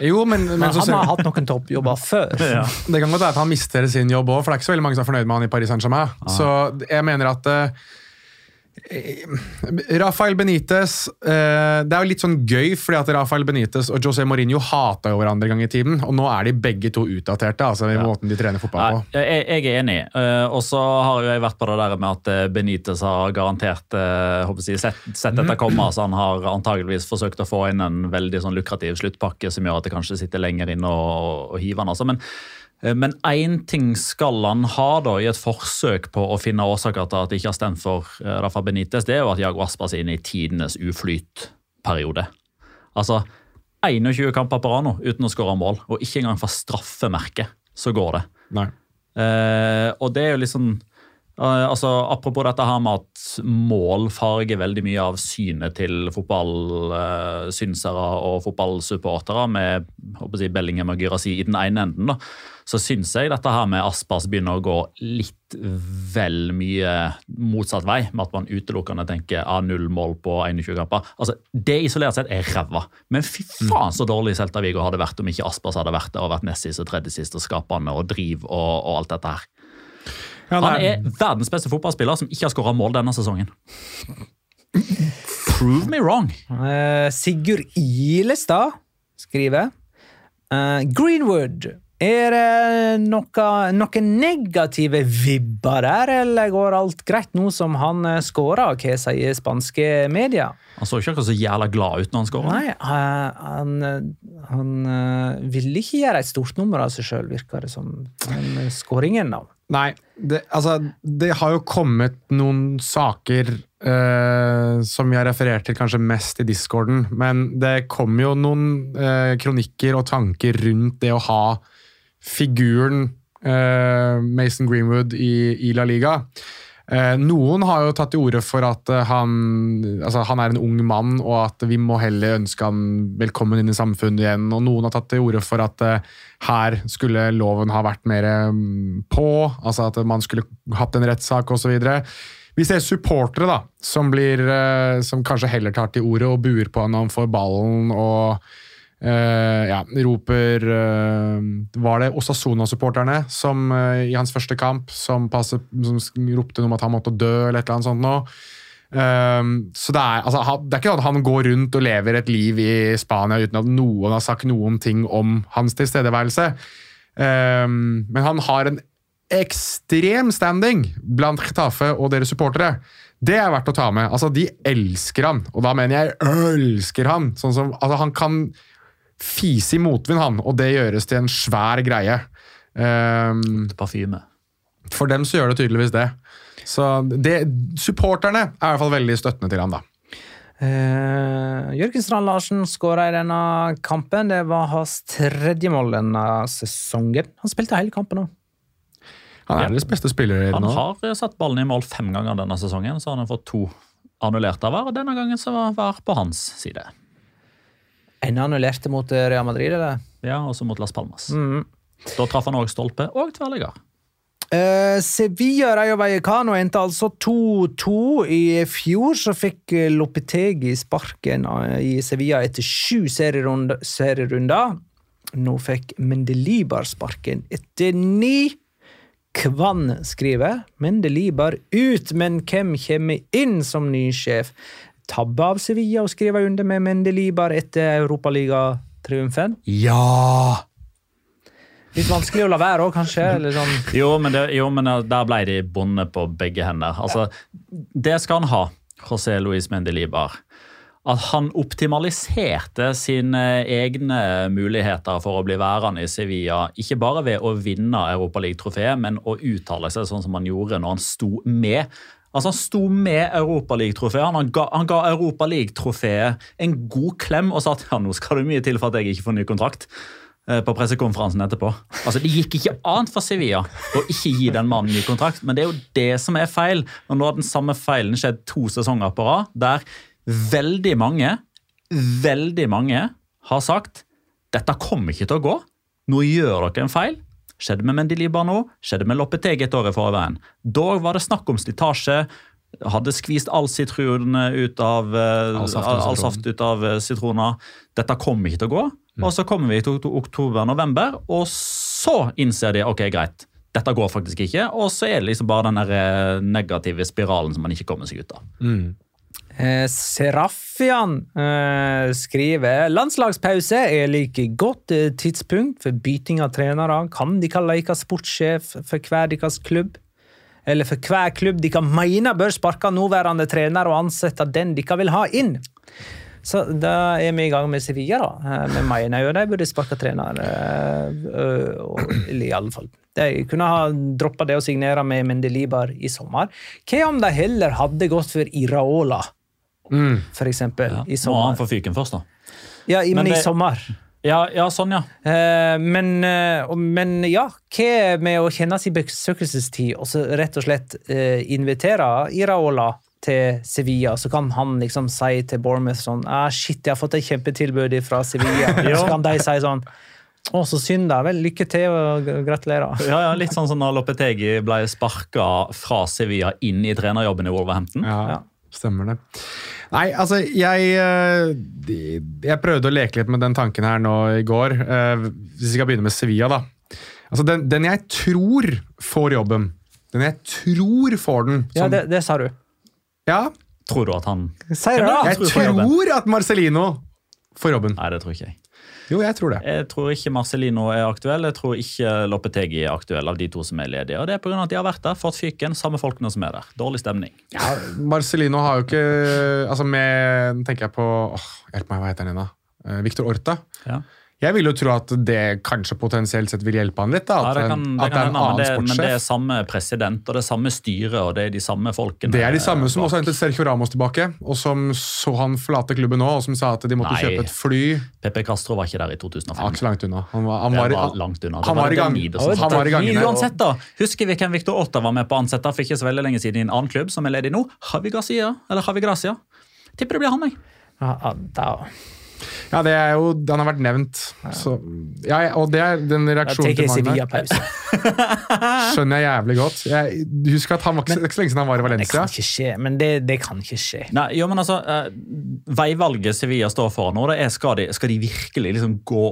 Jo, men, men, Men så han har hatt noen toppjobber før. *laughs* Ja. Det kan godt være at han mister sin jobb òg, for det er ikke så veldig mange som er fornøyd med han i Paris Saint-Germain. Så jeg mener at eh, Rafael Benitez eh, Det er jo litt sånn gøy, fordi at Rafael Benitez og José Mourinho hata jo hverandre en gang i tiden, og nå er de begge to utdaterte, altså i måten de trener fotball på. Jeg, jeg er enig. Eh, og så har jo jeg vært på det der med at eh, Benitez har garantert eh, jeg, sett, sett dette komme. så Han har antageligvis forsøkt å få inn en veldig sånn lukrativ sluttpakke som gjør at det kanskje sitter lenger inne og, og hiver han. Altså. Men eh, men én ting skal han ha da, i et forsøk på å finne årsaker til at det ikke har stemt for eh, Rafa Benitez, det er jo at Jago Aspas er inne i tidenes uflytperiode. Altså 21 kamper på rad uten å skåre mål, og ikke engang fra straffemerket så går det. Nei. Eh, og det er jo liksom eh, altså, Apropos dette her med at mål farger veldig mye av synet til fotballsynsere og fotballsupportere, med håper jeg, Bellingham og Gyrasi i den ene enden, da, så syns jeg dette her med Aspas begynner å gå litt vel mye motsatt vei, med at man utelukkende tenker ah, null mål på 21 kamper. Altså, Det isolert sett er ræva, men fy faen så dårlig Celta Vigo hadde vært om ikke Aspas hadde vært der og vært nest sist og tredje sist og skapende og driv og, og alt dette her. Ja, Han er verdens beste fotballspiller som ikke har skåra mål denne sesongen. Prove me wrong. Uh, Sigurd Ilestad skriver uh, Greenwood. Er det noe, noen negative vibber der, eller går alt greit nå som han uh, skåra? Hva sier spanske medier? Han så ikke akkurat så jævla glad ut når han skåra. Nei, eh, han, eh, han eh, ville ikke gjøre et stort nummer av seg sjøl, virker det som. Men eh, skåringen, da. Nei, det, altså, det har jo kommet noen saker eh, som jeg refererer til kanskje mest i discorden, men det kommer jo noen eh, kronikker og tanker rundt det å ha figuren eh, Mason Greenwood i, i La Liga. Eh, noen har jo tatt til orde for at eh, han, altså, han er en ung mann, og at vi må heller ønske han velkommen inn i samfunnet igjen. Og noen har tatt til orde for at eh, her skulle loven ha vært mer mm, på, altså at man skulle hatt en rettssak osv. Vi ser supportere da, som, blir, som kanskje heller tar til orde og buer på han når han får ballen og eh, ja, roper uh, Var det Osasuna-supporterne som uh, i hans første kamp som, passet, som ropte noe om at han måtte dø, eller et eller annet sånt? Um, så det er, altså, det er ikke sånn at han går rundt og lever et liv i Spania uten at noen har sagt noen ting om hans tilstedeværelse. Men han har en ekstrem standing blant Getafe og deres supportere. Det er verdt å ta med. Altså, De elsker han, og da mener jeg elsker han. Sånn som, altså, han kan fise i motvind, han, og det gjøres til en svær greie. Um, Parfyme. for dem så gjør det tydeligvis det. Så det, Supporterne er i hvert fall veldig støttende til ham, da. Uh, Jørgen Strand Larsen skåra i denne kampen. Det var hans tredje mål denne sesongen. Han spilte hele kampen òg. Han er deres beste spiller Han har eh, satt ballen i mål fem ganger denne sesongen, så han har fått to annullerte av VAR. og Denne gangen så var VAR på hans side. En annullerte mot eh, Real Madrid, eller? Ja, Også mot Las Palmas. Mm. Da traff han òg stolpe og tverrligger. Uh, Sevilla Rayo Vallecano endte altså 2-2. I fjor så fikk eh, Lopetegi sparken i Sevilla etter sju serierund- serierunder. Nå fikk Mendelibar sparken etter ni. Kvann skriver Mendelibar ut, men hvem kommer inn som ny sjef? Tabbe av Sevilla å skrive under med Mendelibar etter Europaligatriumfen. Ja! Litt vanskelig å la være òg, kanskje. Eller sånn. Jo, men, det, jo, men der ble de bonde på begge hender. Altså, Det skal han ha, José Luis Mendelibar. At han optimaliserte sine egne muligheter for å bli værende i Sevilla. Ikke bare ved å vinne Europaligatrofeet, men å uttale seg sånn som han gjorde når han sto med. Altså Han sto med Europaligatrofeet. Han, ga- han ga Europaligatrofeet en god klem og sa at ja, nå skal det mye til for at jeg ikke får ny kontrakt eh, på pressekonferansen etterpå. Altså, Det gikk ikke annet for Sevilla å ikke gi den mannen ny kontrakt, men det er jo det som er feil. Og Nå har den samme feilen skjedd to sesonger på rad, der veldig mange, veldig mange har sagt dette kommer ikke til å gå. Nå gjør dere en feil. Skjedde med Mendilibar nå, skjedde med Loppeteg et år i forveien. Da var det snakk om slitasje. Hadde skvist all sitron ut av eh, All saft ut av all, all saft ut av eh, sitroner. Dette kommer ikke til å gå. Og så kommer vi til oktober-november, og så innser de ok, greit, dette går faktisk ikke. Og så er det liksom bare den eh, negative spiralen som man ikke kommer seg ut av. Eh, Serafian eh, skriver landslagspause er like godt eh, tidspunkt for byting av trenere. Kan de kalle ikke sportssjef for hver deres klubb? Eller for hver klubb de kan mene bør sparke nåværende trener og ansette den de vil ha inn? Så da er vi i gang med Sevilla, da. Eh, Vi mener jo de burde sparke trener. Eller i alle fall. De kunne ha droppa det å signere med Mendelibar i sommer. Hva om de heller hadde gått for Iraola? For eksempel, Ja. i Må han sommer. få fyken først, da. Ja, i, men, Men i det- sommer. Ja, ja sånn, ja. Uh, men, uh, men ja, hva med å kjenne sin besøkelsestid og så rett og slett uh, invitere Iraola til Sevilla, så kan han liksom si til Bournemouth sånn ah, Shit, jeg har fått et kjempetilbud fra Sevilla. *laughs* Så kan de si sånn Å, så synd, da. Vel, lykke til og gratulerer. Ja, ja, Litt sånn som da Lopetegi ble sparka fra Sevilla inn i trenerjobben i Wolverhampton. Ja. Stemmer det. Nei, altså, jeg eh, Jeg prøvde å leke litt med den tanken her nå i går. eh, Hvis vi skal begynne med Sevilla, da. Altså, den, den jeg tror får jobben, den jeg tror får den Ja, det, det sa du. ja, Tror du at han Sier det, da! jeg tror tror at Marcelino får jobben. Nei, det tror ikke jeg. Jo, jeg tror det. Jeg tror ikke Marcelino er aktuell. Jeg tror ikke Loppetegi er aktuell av de to som er ledige. Og det er pga. at de har vært der, fått fyken, samme folkene som er der. Dårlig stemning. Ja, Marcelino har jo ikke Altså med tenker jeg på åh, Hjelp meg, hva heter han igjen, da? Eh, Victor Orta. Ja. Jeg vil jo tro at det kanskje potensielt sett vil hjelpe han litt. da, Ja, At, det kan, det at det er en annen sportssjef. men det er samme president og det er samme styre og det er de samme folkene. Det er de samme som bak. også hentet Sergio Ramos tilbake, og som så han forlate klubben nå, og som sa at de måtte Nei. kjøpe et fly. Pepe Castro var ikke der i Han var 2005. ikke så langt unna. Han var, han var, var langt unna. Han var i gang. Delmido som Han var i gang. Uansett da, Husker vi hvem Victor Otta var med på å ansette for ikke så veldig lenge siden i en annen klubb som er ledig nå? Javi Gracia. eller Javi Gracia. Tipper det blir han, jeg. Ja, ja, da. Ja, det er jo, Han har vært nevnt. Så, ja, og det er den reaksjonen til. Sevilla-pause. *laughs* Skjønner jeg jævlig godt. Jeg husker at han var ikke, det ikke så lenge siden han var i Det Valencia. kan ikke skje, men det, det kan ikke skje. Nei, jo, men altså, eh, Veivalget Sevilla står for nå, det er skal de, skal de virkelig liksom gå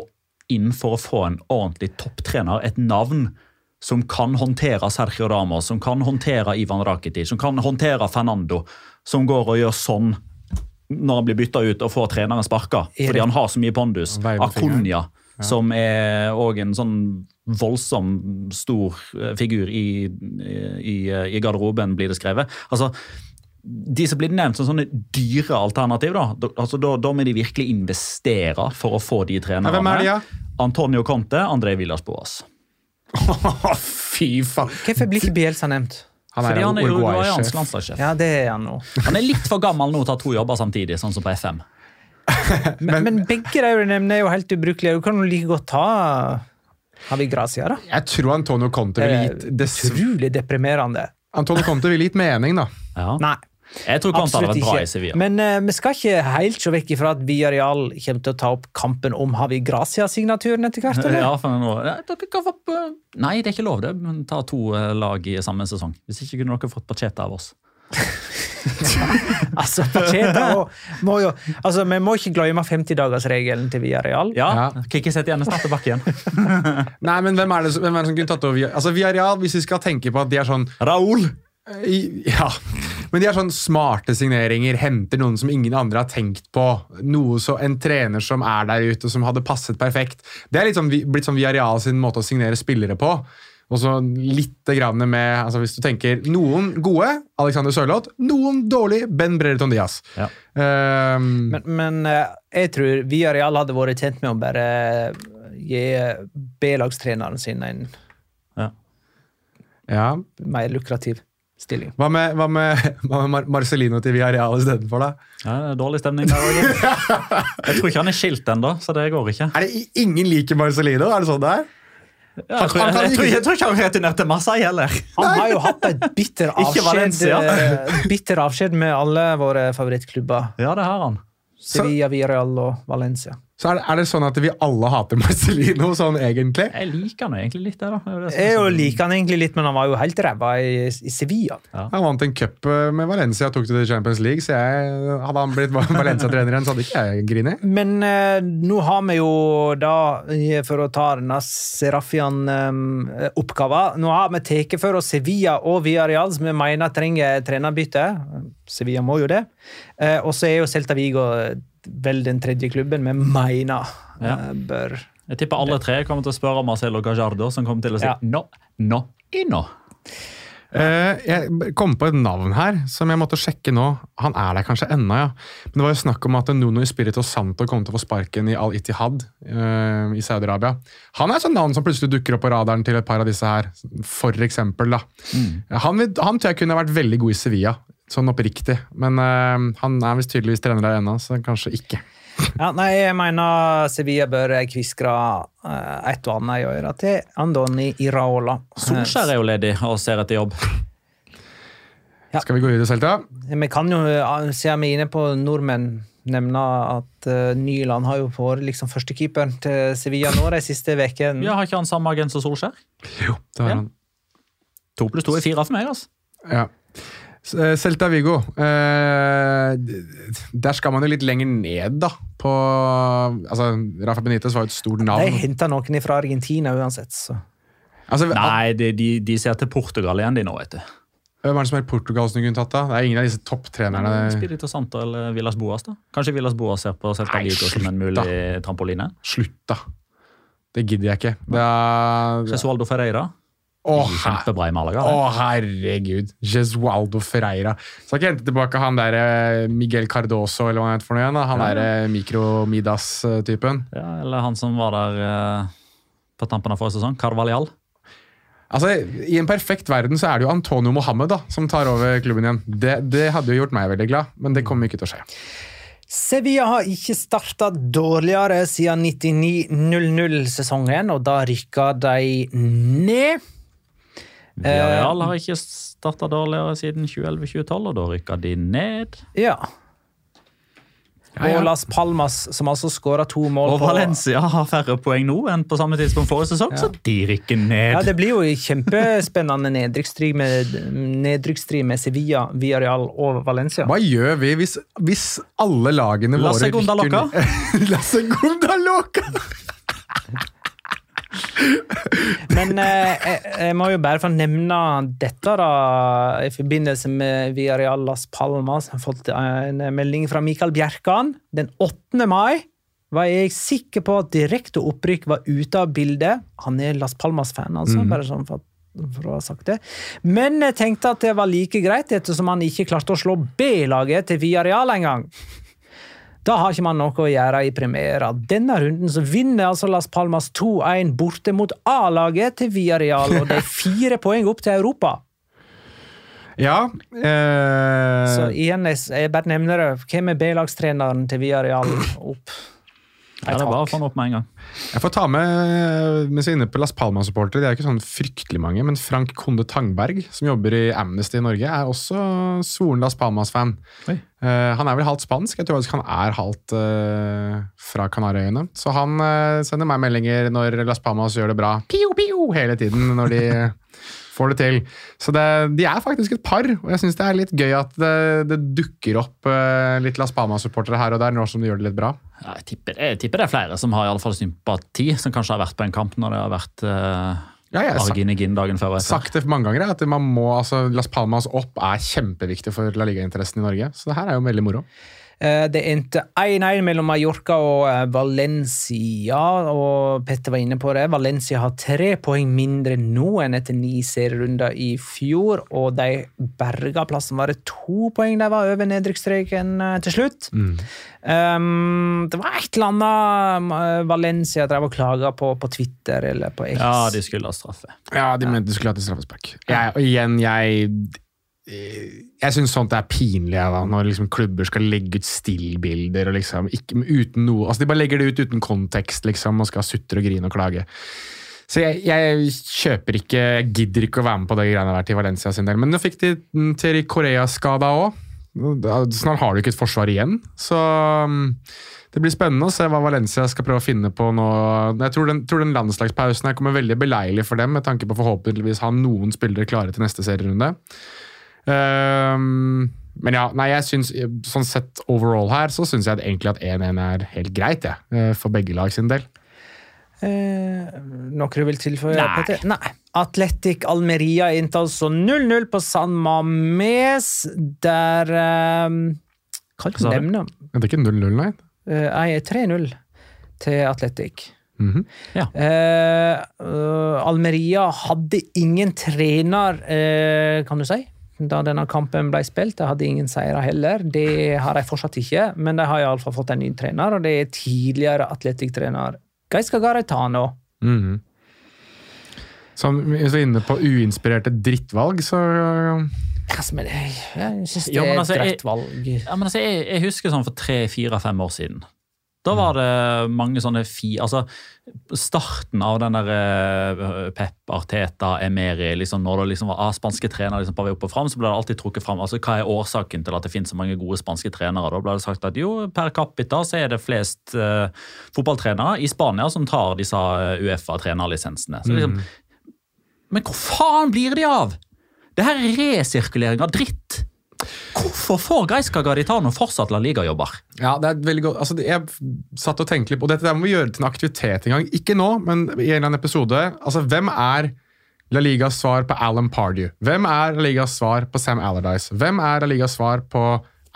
inn for å få en ordentlig topptrener, et navn som kan håndtere Sergio Ramos, som kan håndtere Ivan Rakitic, som kan håndtere Fernando, som går og gjør sånn når han blir bytta ut og får treneren sparka fordi han har så mye pondus. Akunya, som er òg en sånn voldsom stor eh, figur i, i, i garderoben, blir det skrevet. Altså, de som blir nevnt som sånne dyre alternativ, da, altså, da, da må de virkelig investere for å få de trenerne. Hvem er de, ja? Antonio Conte, André Villas Boas. *laughs* Fy faen! Hvorfor blir ikke Bielsa nevnt? Han Fordi han er jo uruguayansk landslagssjef. Ja, det er han nå. Han er litt for gammel nå til å ha to jobber samtidig, sånn som på FM. *laughs* Men, men begge de du nevner er jo helt ubrukelige. Du kan jo like godt ta Havi Gracia, da? Jeg tror Antonio Conte ville gitt dess... Utrolig deprimerende. Antonio Conte ville gitt mening, da. Ja. Nei. Jeg tror Conte hadde vært bra i. Sevilla. Men uh, vi skal ikke helt se vekk ifra at Villarreal kommer til å ta opp kampen om Havi Gracia-signaturen etter hvert. eller? *laughs* Ja, for nå, dere kan få Nei, det er ikke lov det, men ta to eh, lag i samme sesong. Hvis ikke kunne dere fått Pacheta av oss. *laughs* Altså, Pacheta må jo, altså, Vi må ikke glemme 50-dagersregelen til Villarreal. Ja, Ja. Kikki setter igjen snart tilbake igjen. *laughs* Nei, men hvem er det, hvem er det som kunne tatt over Villarreal? Altså, Villarreal, hvis vi skal tenke på at de er sånn Raúl! Ja, men de er sånn smarte signeringer, henter noen som ingen andre har tenkt på. Noe så, En trener som er der ute, som hadde passet perfekt. Det er litt sånn, blitt sånn Viareal sin måte å signere spillere på. Og så litt grann med altså Hvis du tenker noen gode, Alexander Sørloth. Noen dårlig, Ben Brereton Diaz. Ja. Um, Men, men eh, jeg tror Viareal hadde vært tjent med å bare gi B-lagstreneren sin en Ja. ja. mer lukrativ stilling. Hva med, hva med, hva med Mar Marcelino til Villarreal istedenfor, da? Ja, det er dårlig stemning der òg. Jeg tror ikke han er skilt ennå, så det går ikke. Er det ingen liker Marcelino? Er det sånn det er? Ja, jeg, tror, jeg, jeg, tror, jeg tror ikke han returnerte Marseille heller. Han har jo hatt et bitter *laughs* avskjed, eh, bitter avskjed med alle våre favorittklubber. Ja, det har han. Sevilla, Villarreal og Valencia. Så er det, er det sånn at vi alle hater *laughs* Marcelino, sånn egentlig? Jeg liker han egentlig litt, der da. Det er jo det Jeg jo liker han egentlig litt, men han var jo helt ræva i, i Sevilla. Han vant en cup eh, med Valencia og tok det til Champions League, så jeg, hadde han blitt Valencia-trener igjen, så hadde ikke jeg grinet. Men eh, nå har vi jo da, eh, for å ta denne Serafian-oppgaven Nå har vi tatt for oss Sevilla og Villarreal, som vi mener trenger trenerbytte. Sevilla må jo det. Eh, og så er jo Celta Vigo vel den tredje klubben vi mener Ja. eh, bør Jeg tipper alle tre kommer til å spørre Marcelo Gajardo, som kommer til å si Ja. no, no, ino. Uh, jeg kom på et navn her som jeg måtte sjekke nå. Han er der kanskje ennå, ja. Men det var jo snakk om at Nuno Espirito Santo kom til å få sparken i Al Itihad uh, i Saudi-Arabia. Han er et sånt navn som plutselig dukker opp på radaren til et par av disse her, for eksempel. Da. Han, han tror jeg kunne vært veldig god i Sevilla, sånn oppriktig. Men uh, han er visst tydeligvis trener der ennå, så kanskje ikke. Ja, nei, jeg mener Sevilla bør kviskre uh, et og annet i øret til Andoni Iraola. Solskjær er jo ledig og ser etter jobb. Skal vi gå videre, Selta? Vi kan jo, eh, siden vi er inne på nordmenn, nevne at uh, Nyland har jo vært liksom førstekeeperen til Sevilla nå de siste ukene. Ja, Har ikke han samme agent som Solskjær? Jo, det har Ja. han. To pluss to er fire for meg. altså. Ja. Eh, Celta Vigo. Eh, der skal man jo litt lenger ned, da. På altså, Rafa Benitez var jo et stort navn. De henta noen fra Argentina uansett, så Altså, Nei, de, de, de ser til Portugal igjen, de nå, vet du. Hvem er det som er Portugal som kunne tatt? da? Det er ingen av disse topptrenerne. Spirito Santo eller Villas Boas. da. Kanskje Villas Boas ser på Celta Nei, Vigo som en mulig trampoline. Slutt, da. Det gidder jeg ikke. Det er Cesualdo Ferreira. Å, Kjempebra i Malaga. Å, oh, herregud. Jesualdo Ferreira. Skal ikke hente tilbake han der eh, Miguel Cardoso eller hva han heter for noe igjen? da? Han Ja. der eh, Mikro-Midas-typen. Ja, eller han som var der eh, på tampen av forrige sesong. Carvalhall. Altså, I en perfekt verden så er det jo Antonio Mohammed da, som tar over klubben igjen. Det, det hadde jo gjort meg veldig glad, men det kommer ikke til å skje. Sevilla har ikke starta dårligere siden 99-00-sesongen, og da rykka de ned. Villarreal har ikke starta dårligere siden 2011-2012, og da rykka de ned. Ja. Ja, ja. Og Las Palmas, som altså skåra to mål Og Valencia har færre poeng nå enn på samme tidspunkt forrige sesong, så de rykker ned. Ja, Det blir jo kjempespennende nedrykkstrid med, nedrykksstrid med Sevilla, Villarreal og Valencia. Hva gjør vi hvis, hvis alle lagene La våre Segunda rykker Loca. ned? *laughs* La Segunda Loca! *laughs* Men eh, jeg, jeg må jo bare få nevne dette, da, i forbindelse med Viareal Las Palmas. Jeg har fått en melding fra Mikael Bjerkan. Den 8. mai var jeg sikker på at direkte opprykk var ute av bildet. Han er Las Palmas-fan, altså. bare sånn for, for å ha sagt det. Men jeg tenkte at det var like greit, ettersom han ikke klarte å slå B-laget til Viareal engang. Da har ikke man noe å gjøre i premiera. Denne runden så vinner altså Las Palmas 2-1 borte mot A-laget til Villarreal, og det er fire *laughs* poeng opp til Europa. Ja. Eh, Så igjen, jeg, bare nevner det. Hvem er B-lagstreneren til Villarreal opp? Ja, det bare å opp med en gang. Jeg får ta med, mens jeg er inne på Las Palmas-supportere, de er ikke sånn fryktelig mange, men Frank Konde Tangberg, som jobber i Amnesty i Norge, er også svoren Las Palmas-fan. Eh, han er vel halvt spansk, jeg tror faktisk han er halvt uh, fra Kanariøyene. Så han uh, sender meg meldinger når Las Palmas gjør det bra, pio, pio, hele tiden når de *laughs* får det til. Så det, de er faktisk et par, og jeg syns det er litt gøy at det, det dukker opp litt Las Palmas-supportere her og der, nå som de gjør det litt bra. Ja, jeg, tipper, jeg tipper det er flere som har i alle fall sympati, som kanskje har vært på en kamp når det har vært Ja, jeg har sagt- Arginegin dagen før sagt det mange ganger, at man må, altså, Las Palmas opp er kjempeviktig for La Liga-interessen i Norge. Så det her er jo veldig moro. Eh, Det endte 1-1 mellom Mallorca og eh, Valencia, og Petter var inne på det. Valencia har tre poeng mindre nå enn etter ni serierunder i fjor, og de berga plassen. Var det to poeng de var over nedrykksstreken eh, til slutt? Um, det var et eller annet Valencia drev og klaga på på Twitter eller på X. Ja, de skulle ha straffe. Ja, de mente de skulle hatt et straffespark. Og igjen, jeg jeg syns sånt er pinlig da, når liksom klubber skal legge ut stillbilder. liksom, uten noe, altså De bare legger det ut uten kontekst liksom, og skal sutre og grine og klage. Så jeg, jeg kjøper ikke Jeg gidder ikke å være med på det greiene der til Valencia sin del. Men nå fikk de til Korea skada òg. Snart har du ikke et forsvar igjen. Så mm, det blir spennende å se hva Valencia skal prøve å finne på nå. Jeg tror den, tror den landslagspausen her kommer veldig beleilig for dem, med tanke på forhåpentligvis ha noen spillere klare til neste serierunde. Ehm, men ja, nei, jeg synes, sånn sett overall her, så syns jeg egentlig at 1-1 er helt greit, jeg. eh, For begge lag sin del. Eh, noe du vil tilføye? Nei. Petter? Nei. Atletic Almeria inntar altså 0-0 på San Mames, der eh, sa kan du? du nevne? Det er ikke 0-0, nei. Eh, Nei, 3-0 til Atletic. Ja Eh, eh, Almeria hadde ingen trener, eh, kan du si, da denne kampen ble spilt. De hadde ingen seire heller. Det har de fortsatt ikke, men de har iallfall fått en ny trener, og det er tidligere atletikktrener Gaiska Garetano. Mhm. Sånn, hvis vi er inne på uinspirerte drittvalg, så Hva men det? Jeg syns det er altså, et jeg- Ja, men altså, jeg, jeg husker sånn for tre, fire, fem år siden. Da var det mange sånne fi... Altså, starten av den der eh, Pep, Arteta, Emeri liksom, Når det liksom var ah, spanske trenere liksom, på vei opp og fram, så ble det alltid trukket fram altså, hva er årsaken til at det finnes så mange gode spanske trenere. Da ble det sagt at jo, per capita så er det flest uh, fotballtrenere i Spania som tar disse eh, Uefa-trenerlisensene. Så liksom, Men hvor faen blir de av?! Det her er resirkulering av dritt! Hvorfor får Gaisca Garitano fortsatt La Liga-jobber? Ja, det er veldig godt. Altså, jeg satt og tenkte litt på dette. der må vi gjøre til en aktivitet en gang. Ikke nå, men i en eller annen episode. Altså, Hvem er La Ligas svar på Alan Pardew? Hvem er La Ligas svar på Sam Allardyce? Hvem er La Ligas svar på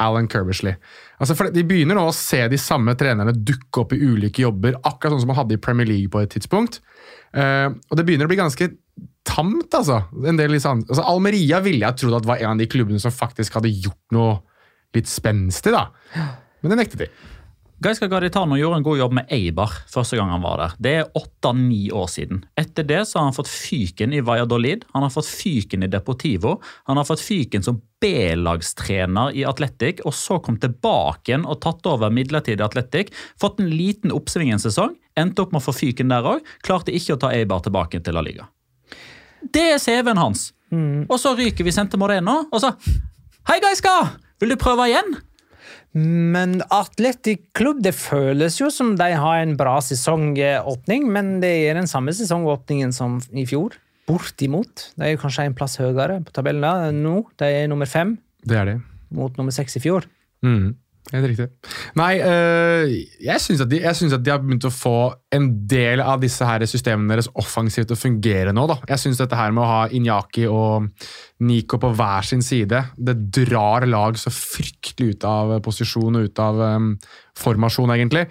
Alan Kirbishley? Altså, for De begynner nå å se de samme trenerne dukke opp i ulike jobber, akkurat sånn som man hadde i Premier League på et tidspunkt. Uh, og det begynner å bli ganske tamt, altså. Sånn, altså Almeria ville jeg trodd at var en av de klubbene som faktisk hadde gjort noe litt spenstig, da. Men det nektet de. Gaisca Gaditano gjorde en god jobb med Eibar første gang han var der. Det er åtte-ni år siden. Etter det så har han fått fyken i Valladolid, han har fått fyken i Deportivo, han har fått fyken som B-lagstrener i Atletic, og så kom tilbake igjen og tatt over midlertidig Atletic. Fått en liten oppsving en sesong, endte opp med å få fyken der òg. Klarte ikke å ta Eibar tilbake til La Liga. Det er CV-en hans. Og så ryker vi sendt til Moreno, og så Hei, Gaiska! Vil du prøve igjen? Men Atletic Klubb, det føles jo som de har en bra sesongåpning, men det er den samme sesongåpningen som i fjor. Bortimot. De er kanskje en plass høyere på tabellen nå. De er nummer fem Det er det. mot nummer seks i fjor. Mm, helt riktig. Nei, øh, jeg syns at, at de har begynt å få en del av disse her systemene deres offensivt til å fungere nå. da. Jeg syns dette her med å ha Inyaki og Nico på hver sin side, det drar lag så fryktelig ut av posisjon og ut av um, formasjon, egentlig.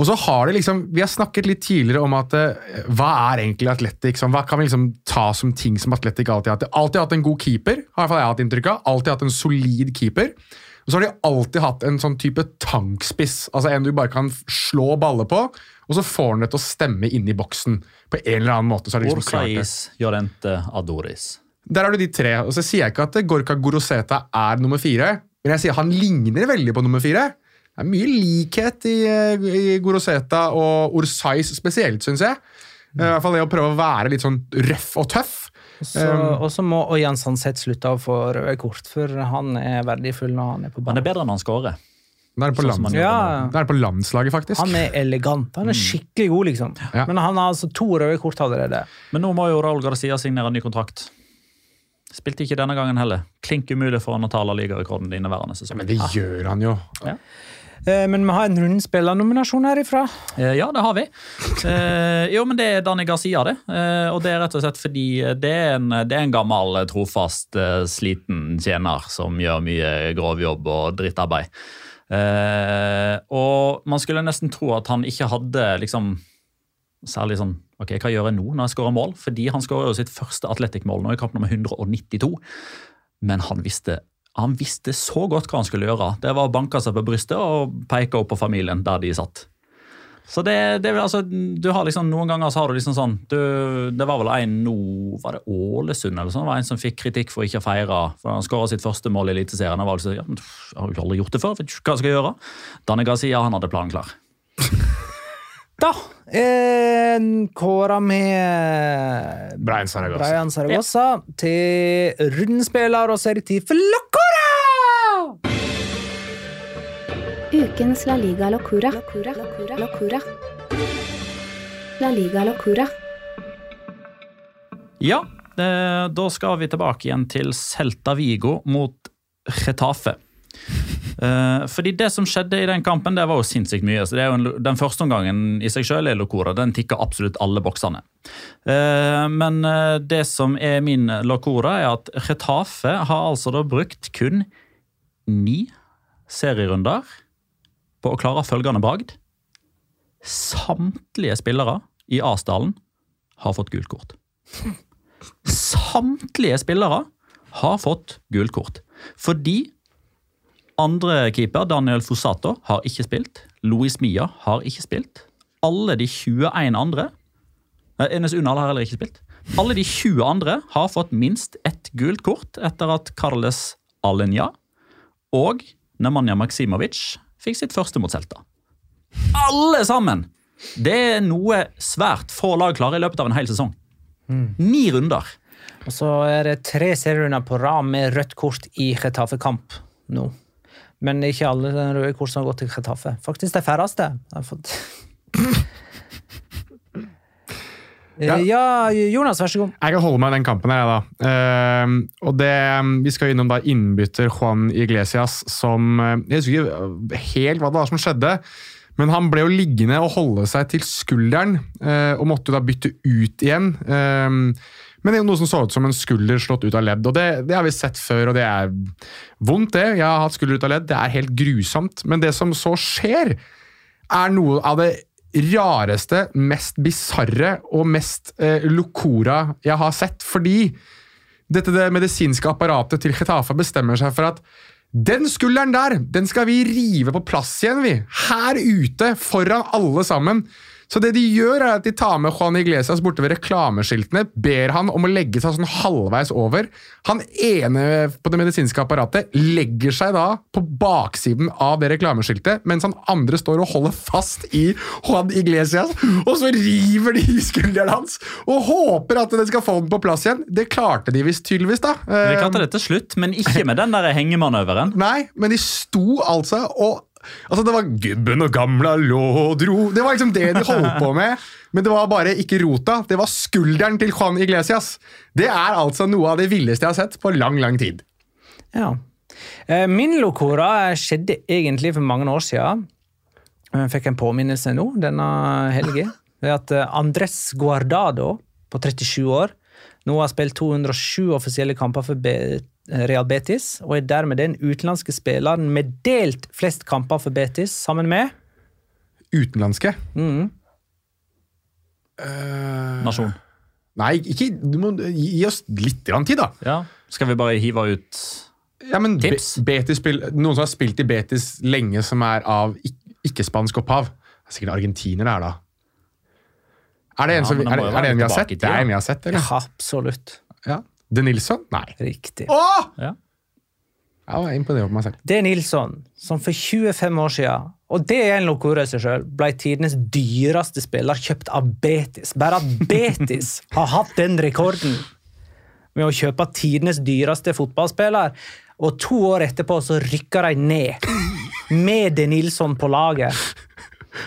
Og så har det liksom, Vi har snakket litt tidligere om at eh, hva er egentlig Atletic? Sånn, hva kan vi liksom ta som ting som Atletic alltid har hatt? Alltid hatt en god keeper, har jeg hatt inntrykk av. Alltid hatt en solid keeper. Og så har de alltid hatt en sånn type tankspiss. altså En du bare kan slå baller på, og så får han det til å stemme inn i boksen. På en eller annen måte. så er det liksom klart Jorente, Adoris. Der har du de tre. og så sier jeg ikke at Gorka Goroseta er nummer fire, men jeg sier han ligner veldig på nummer fire. Det er mye likhet i, eh, i Goroseta og Orsais spesielt, syns jeg. Eh, I hvert fall det å prøve å være litt sånn røff og tøff. Så, og så må Ørjan Sandseth slutte å få røde kort, for han er verdifull når han er på banen. Han er bedre enn han scorer. Da er det på, Sånn Ja, da er det på landslaget, faktisk. han er elegant. Han er skikkelig god, liksom. Ja. Men han har altså to røde kort allerede. Men nå må jo Raúl Garcia signere en ny kontrakt. Spilte ikke denne gangen heller. Klink umulig for han å ta La Liga-rekorden i inneværende sesong. Men det gjør han jo. Eh, Men vi har en rundspillernominasjon herifra. Eh, Ja, det har vi. Eh, jo, men det er Danny Garcia, det. Eh, og det er rett og slett fordi det er en, det er en gammel, eh, trofast, eh, sliten tjener som gjør mye grovjobb og drittarbeid. Eh, og man skulle nesten tro at han ikke hadde liksom Særlig sånn Ok, hva gjør jeg nå når jeg skårer mål? Fordi han skårer jo sitt første Atletic-mål nå i kamp nummer 192. Men han visste, han visste så godt hva han skulle gjøre. Det var å banke seg på brystet og peke opp på familien der de satt. Så det, det altså, du har liksom, Noen ganger så har du liksom sånn du, Det var vel en nå Var det Ålesund eller sånn? Det var en som fikk kritikk for ikke å feire. for Han skåra sitt første mål i Eliteserien. Han var liksom, ja, men har jo aldri gjort det før. vet ikke hva jeg skal gjøre. Danne Gazia han hadde planen klar. Da eh, kåra vi Brian Saragossa. Brian Saragossa til rundspiller, og så er det tid for Locora! Ukens La Liga Locura. Locura. Locura. Locura. La Liga Locura. Ja, eh, da skal vi tilbake igjen til Celta Vigo mot Retafe. Eh, fordi det som skjedde i den kampen, det var jo sinnssykt mye. så det er jo en, Den første omgangen i seg selv er Locora. Den tikker absolutt alle boksene. Eh, men eh, det som er min Locora, er at Retafe har altså da brukt kun ni serierunder på å klare følgende bragd. Samtlige spillere i Asdalen har fått gult kort. Samtlige spillere har fått gult kort. Fordi andre keeper, Daniel Fossato, har ikke spilt. Louis Mia har ikke spilt. Alle de 21 andre Enes Unnal har heller ikke spilt. Alle de 20 andre har fått minst ett gult kort etter at Carles Alenya og Nemanja Maksimovic fikk sitt første mot Celta. Alle sammen! Det er noe svært få lag klarer i løpet av en hel sesong. Ni runder. Og så er det tre serierunder på rad med rødt kort i Getafe-kamp nå. Men ikke alle den røde kursen har gått til Getafe. Faktisk de færreste. har fått... *laughs* Ja. Ja, Jonas, vær så god. Jeg kan holde meg i den kampen her, jeg, da. Uh, og det, vi skal innom da innbytter Juan Iglesias, som eh, Jeg husker ikke helt hva det var som skjedde, men han ble jo liggende og holde seg til skulderen, uh, og måtte da bytte ut igjen. Ehm, men det er jo noe som så ut som en skulder slått ut av ledd, og det, det har vi sett før, og det er vondt, det. Jeg har hatt skulder ut av ledd, det er helt grusomt. Men det som så skjer, er noe av det rareste, mest bisarre og mest eh, locora jeg har sett. Fordi dette det medisinske apparatet til Getafe bestemmer seg for at den skulderen der, den skal vi rive på plass igjen, vi. Her ute, foran alle sammen. Så det de gjør, er at de tar med Juan Iglesias borte ved reklameskiltene, ber han om å legge seg sånn halvveis over. Han ene på det medisinske apparatet legger seg da på baksiden av det reklameskiltet, mens han andre står og holder fast i Juan Iglesias, og så river de i skulderen hans og håper at det skal få den på plass igjen. Det klarte de visst tydeligvis, da. Vi klarte det til slutt, men ikke med den der hengemanøveren. Nei, men de sto altså og Altså, Det var 'gubben og gamla lå og dro'. Det var liksom det de holdt på med. Men det var bare ikke rota. Det var skulderen til Juan Iglesias. Det er altså noe av det villeste jeg har sett på lang, lang tid. Ja. Eh, Min locora skjedde egentlig for mange år siden. Jeg fikk en påminnelse nå, denne helgen. Ved at eh, Andres Guardado, på 37 år, nå har spilt 207 offisielle kamper for Real Betis, og er dermed den utenlandske spilleren med delt flest kamper for Betis, sammen med Utenlandske. mm, Nasjon. Nei, ikke, du må gi gi oss litt grann tid, da. Ja. Skal vi bare hive ut Ja, men Be Betis Noen som har spilt i Betis lenge, som er av ikke-spansk opphav. Det er sikkert argentiner det er, da. Er det en, Ja, som, er, er det en vi har sett? Det er en vi har sett, eller? Ja, absolutt. Ja. De Nilsson? Nei. Riktig. Åh! Ja. Jeg var imponert over meg selv. Det er Nilsson, som for 25 år siden, og det er en locora i seg selv, ble tidenes dyreste spiller kjøpt av Betis. Bare at Betis *laughs* har hatt den rekorden med å kjøpe tidenes dyreste fotballspiller, og to år etterpå så rykka de ned med De Nilsson på laget.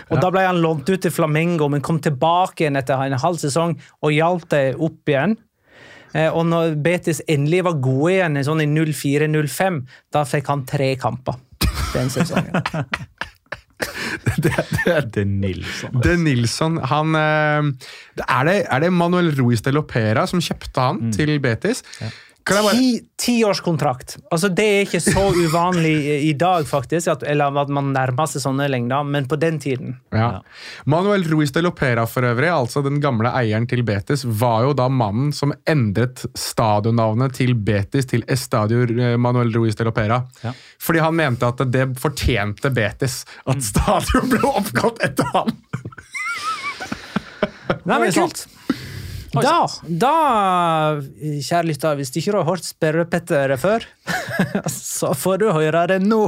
Og Da ble han lånt ut til Flamengo, men kom tilbake igjen etter en halv sesong og hjalp dem opp igjen. Eh, Og når Betis endelig var gode igjen, i sånn i 04-05, da fikk han tre kamper den sesongen. *laughs* Det er Nilsson. De Nilsson, han eh, er det, er det Manuel Ruiz de Lopera som kjøpte han til Betis? Jeg bare Ti, tiårskontrakt. Altså, det er ikke så uvanlig i- dag, faktisk, at, eller at man nærmer seg sånne lengder, men på den tiden Ja. Manuel Ruiz de Lopera for øvrig, altså den gamle eieren til Betis, var jo da mannen som endret stadionnavnet til Betis til Estadio eh, Manuel Ruiz de Lopera. Ja. Fordi han mente at det fortjente Betis at stadion ble oppkalt etter ham. Nei, men *laughs* kult! Da, da, kjære lytter, hvis ikke har hørt Spørrepetter før, *laughs* så får du høre det nå.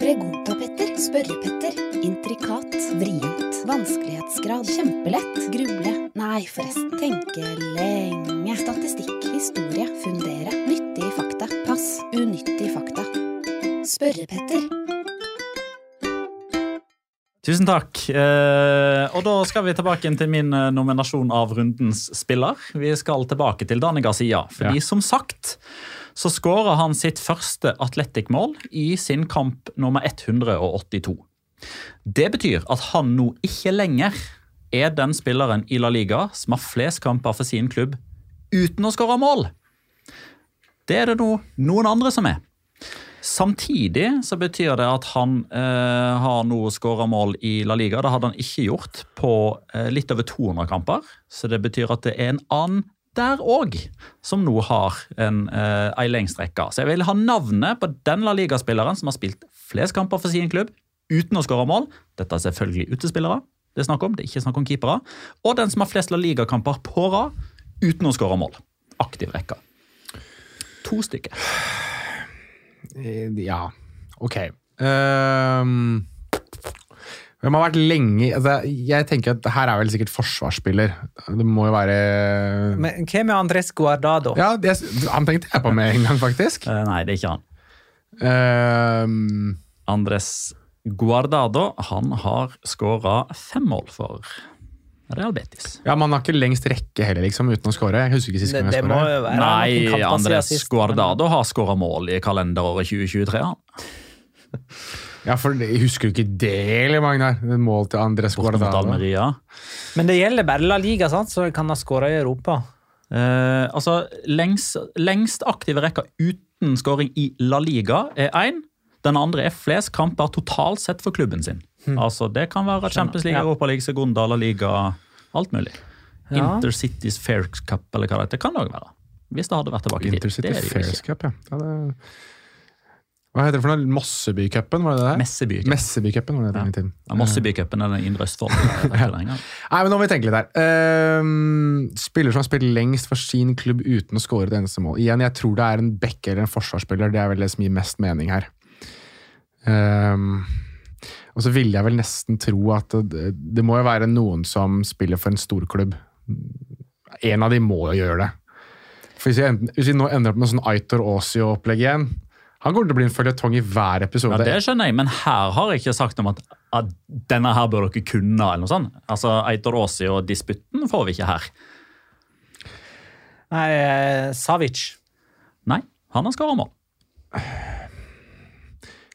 Pregunta-Petter, Spørre-Petter, intrikat, vrient, vanskelighetsgrad, kjempelett, gruble, nei forresten, tenke lenge, statistikk, historie, fundere, nyttige fakta, pass, unyttige fakta. Spørre-Petter. Tusen takk. Eh, og da skal vi tilbake til min eh, nominasjon av rundens spiller. Vi skal tilbake til Dani Garcia. Fordi som sagt så skåra han sitt første Atletic-mål i sin kamp nummer 182. Det betyr at han nå ikke lenger er den spilleren i La Liga som har flest kamper for sin klubb uten å skåre mål. Det er det nå noen andre som er. Samtidig så betyr det at han eh, har nå skåra mål i La Liga. Det hadde han ikke gjort på eh, litt over 200 kamper. Så det betyr at det er en annen der òg som nå har en, eh, ei lengstrekke. Så jeg vil ha navnet på den La Liga-spilleren som har spilt flest kamper for sin klubb uten å skåre mål. Dette er selvfølgelig utespillere. Det er snakk om, det er ikke snakk om keepere. Og den som har flest La Liga-kamper på rad uten å skåre mål. Aktiv rekke. To stykker. Eh, Ja, ok. Um, hvem har vært lenge altså, Jeg tenker at her er vel sikkert forsvarsspiller. Det må jo være Men hva med Andres Guardado? Ja, det, han tenkte jeg på med en gang, faktisk. Uh, nei, det er ikke han. Um, Andres Guardado han har skåra fem mål for Real Betis. ja, Man har ikke lengst rekke heller, liksom, uten å score. Jeg husker ikke sist gang jeg jo noen Nei, Andres Guardado har skåra mål i kalenderåret 2023. han. Ja, for jeg husker du ikke det, eller Magnar? Mål til Andres Guardado. Men, men det gjelder bare La Liga, sant? så kan ha skåra i Europa. Eh, altså, lengst, lengst aktive rekka uten skåring i La Liga er én. Den andre er flest kamper totalt sett for klubben sin. Altså, Det kan være Champions League, Ja. Europa League, Segunda, La Liga, alt mulig. Ja. Intercities Fair Cup, eller hva det heter. Det kan det òg være. Hvis det hadde vært tilbake i tid. Intercity er Fairs ikke. Cup, ja. ja det... Hva heter det for noe? Mossebycupen, var det det? der? Messeby. Messebycupen, var det det Ja. Mossebycupen er den indre Østfold. *laughs* Nei, men nå må vi tenke litt her. Ehm, spiller som har spilt lengst for sin klubb uten å score et eneste mål. Igjen, jeg tror det er en back eller en forsvarsspiller. Det er vel det som gir mest mening her. Ehm, og så ville jeg vel nesten tro at det, det må jo være noen som spiller for en storklubb. En av de må jo gjøre det. For hvis vi, enten, hvis vi nå ender opp med sånn Aitor Aasio-opplegg igjen Han kommer til å bli en føljetong i hver episode. Ja, Det skjønner jeg, men her har jeg ikke sagt om at, at denne her bør dere kunne. eller noe sånt. Altså, Aitor Aasio og disputten får vi ikke her. Nei, eh, Savic. Nei, han har skåra mål.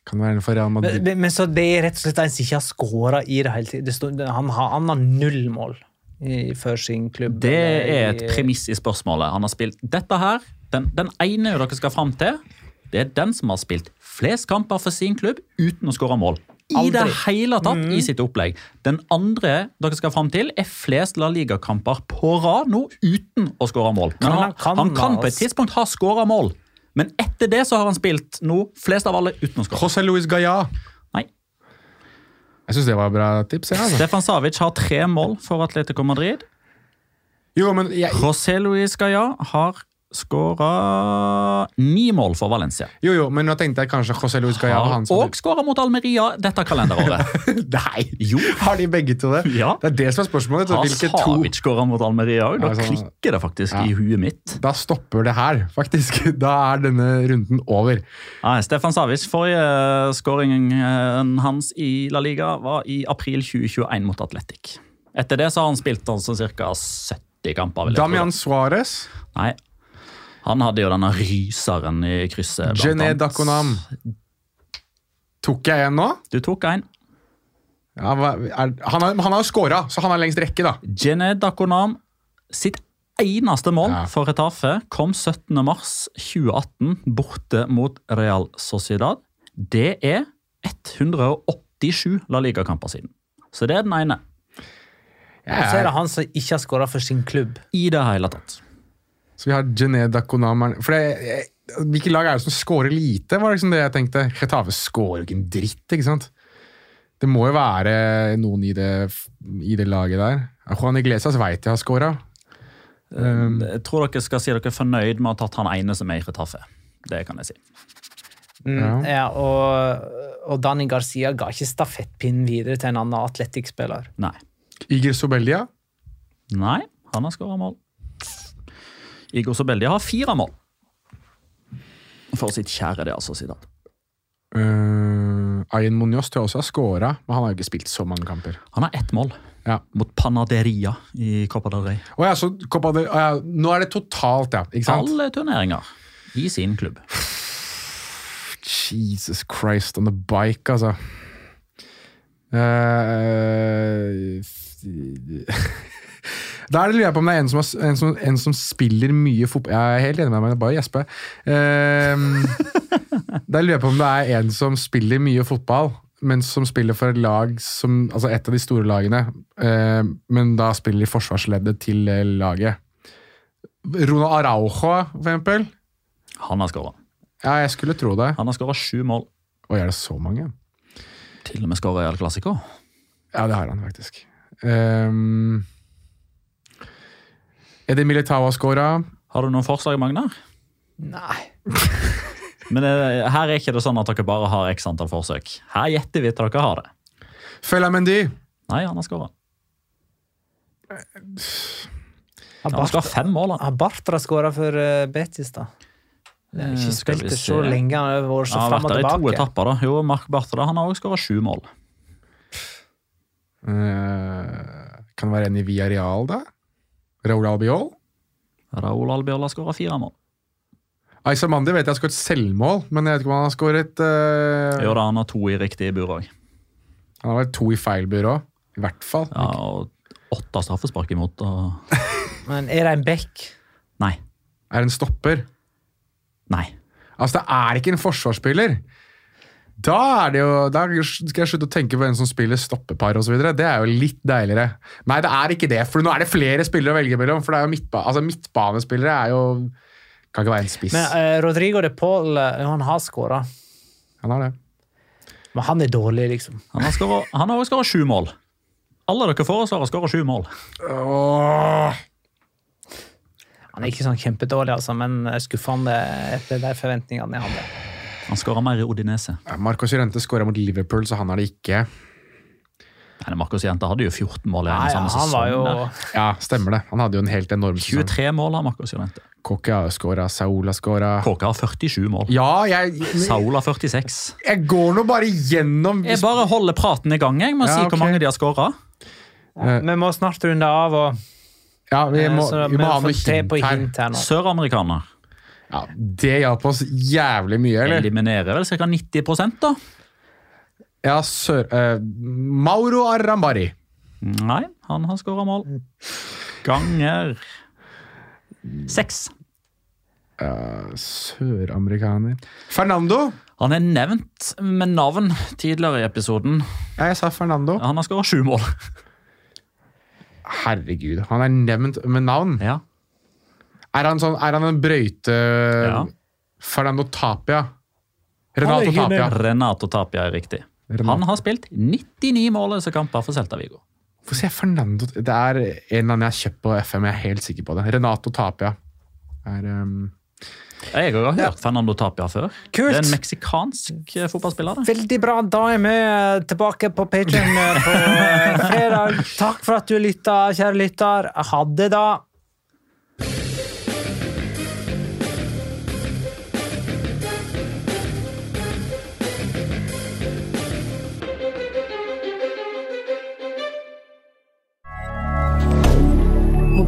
Kan være for Real Men, Madrid? men, men så det er rett og slett en som ikke har skåra i det hele tatt. Han, har- han har null mål i, for sin klubb. Det er et I- premiss i spørsmålet. Han har spilt dette her. Den, den ene dere skal fram til, det er den som har spilt flest kamper for sin klubb uten å skåre mål. I det hele tatt i sitt opplegg. Den andre dere skal fram til, er flest La Liga-kamper på rad nå uten å skåre mål. Men Kan han, han- kan han kan på et tidspunkt ha skåra mål. Men etter det så har han spilt nå flest av alle uten å skåre. José Luis Gaya. Nei. Jeg syns det var et bra tips. Ja, altså. Stefan Savic har tre mål for Atletico Madrid. Jo, men jeg, José Luis Gaya har skåra ni mål for Valencia. Jo, jo, men nå tenkte jeg kanskje José Luis Gallardo. Han og skåra mot Almeria dette kalenderåret. *laughs* Nei! Jo. Har de begge to det? Ja. Det er det som er spørsmålet. Har Hvilke to Savic skåra mot Almeria òg? Da Ja, sånn- klikker det faktisk Ja. i huet mitt. Da stopper det her, faktisk. *laughs* Da er denne runden over. Nei, Stefan Savic, forrige skåringen hans i La Liga var i april 2021 mot Atletic. Etter det så har han spilt altså ca. 70 kamper. Damian Suárez, Nei, han hadde jo denne ryseren i krysset. Jené. Dakonam. Tok jeg en nå? Du tok en. Ja, er, han, har, han har jo scora, så han har lengst rekke, da. Jené Dakonam sitt eneste mål Ja. for Retafe kom 17.3.2018 borte mot Real Sociedad. Det er 187 La Liga-kamper siden. Så det er den ene. Og så er det han som ikke har skåra for sin klubb. I det hele tatt. Så vi har Jené Dakonam her- For det, Hvilke lag er det som scorer lite? var liksom det jeg tenkte. Retafe scorer jo ikke en dritt, ikke sant? Det må jo være noen i det, i det laget der. Juan Iglesias veit jeg har scora. Um, Jeg tror dere skal si dere er fornøyd med å ha tatt han ene som er i Retafe. Det kan jeg si. Mm, ja, og, og Dani Garcia ga ikke stafettpinnen videre til en annen Atletic-spiller. Nei. Iger Sobeldia. Nei, han har skåra mål. Igor Sobeldia har fire mål. For sitt kjære det, altså, Sidat. Uh, Ayen Munoz tror jeg også har scora, men han har ikke spilt så mange kamper. Han har ett mål Ja. mot Panaderia i Copa del Rey. Oh, ja, så Copa del- oh, ja, nå er det totalt, ja. Ikke sant? Alle turneringer i sin klubb. Jesus Christ on the bike, altså. Eh, Da er det lurer jeg på om det er en som, har, en som, en som spiller mye fotball Jeg er helt enig med meg, bare gjespe. Uh, *laughs* da lurer jeg på om det er en som spiller mye fotball, men som spiller for et lag som Altså et av de store lagene, uh, men da spiller i forsvarsleddet til eh, laget. Ronald Araujo, for eksempel. Han har skåra. Ja, jeg skulle tro det. Han har skåra sju mål. Oi, er det så mange? Til og med skåra i El Clásico. Ja, det har han faktisk. Um, Eddie Militao har skåra. Har du noen forslag, Magnar? Nei. *laughs* Men eh, her er ikke det sånn at dere bare har x antall forsøk. Her gjetter vi til dere har det. Følger Mendy. Nei, han har skåra. Han har skåra fem mål. han. har Bartra skåra for eh, Betis, da? Det har Eh, ikke spilt det så lenge. Han har vært så Han har fram vært og der i to etapper. da. Jo, Mark Bartra han har også skåra sju mål. Uh, kan det være en i Via Real, da? Raúl Albiol? Raúl Albiol har skåra fire mål. Aysamandi vet jeg har skåret selvmål, men jeg vet ikke om han har skåret uh, Jo da, han har to i riktig bur òg. Han har vel to i feil bur òg. I hvert fall. Ja, og åtte straffespark imot. Og... *laughs* *laughs* Men er det en back? Nei. Er det en stopper. Nei. Altså, det er ikke en forsvarsspiller. Da er det jo, da skal jeg slutte å tenke på en som spiller stoppepar osv. Det er jo litt deiligere. Nei, det er ikke det, for nå er det flere spillere å velge mellom. For det er jo midtba altså, midtbanespillere er jo Kan ikke være en spiss. Men eh, Rodrigo de Paul eh, han har skåra. Han har det. Men han er dårlig, liksom. Han har skåret- han har også skåra sju mål. Alle dere foreslår har skåra sju mål. Åh. Han er ikke sånn kjempedårlig, altså, men skuffende etter de forventningene jeg hadde. Han skåra mer i Odinese. Ja, Marcos Llorente skåra mot Liverpool, så han har det ikke. Nei, Marcos Jente hadde jo 14 mål i Nei, en ja, samme han jo. Ja, stemmer det. Han hadde jo en helt enorm sesong. 23 mål har Marcos Jente. Kokke har skåra, Saul har skåra Kåke har 47 mål. Ja, jeg, Saul har 46. jeg går nå bare gjennom Jeg bare holder praten i gang jeg, med å Ja, si okay. hvor mange de har skåra. Vi må snart runde av, og Ja, vi eh, må, vi må ha får noe hint her. hint her nå. Søramerikaner Ja, det hjalp oss jævlig mye, eller? eliminerer vel ca. 90% da? Ja, sør... Uh, Mauro Arambari. Nei, han har skåra mål. Ganger seks. Uh, Søramerikaner Fernando. Han er nevnt med navn tidligere i episoden. Ja, jeg sa Fernando. Han har skåra sju mål. Herregud, han er nevnt med navn. Ja. Er han, sånn, er han en brøyte Ja. Fernando Tapia? Renato Tapia. Renato Tapia er riktig. Renato. Han har spilt 99 målløse kamper for Celta Vigo. Hvorfor sier jeg Fernando? Det er en eller annen jeg har kjøpt på FM, jeg er helt sikker på det. Renato Tapia Er, um, Jeg har hørt Fernando Tapia før. Kult. Det er en meksikansk eh, fotballspiller. det. Veldig bra. Da er vi eh, tilbake på Patreon på eh, fredag. Takk for at du lytta, kjære lytter. Ha det, da.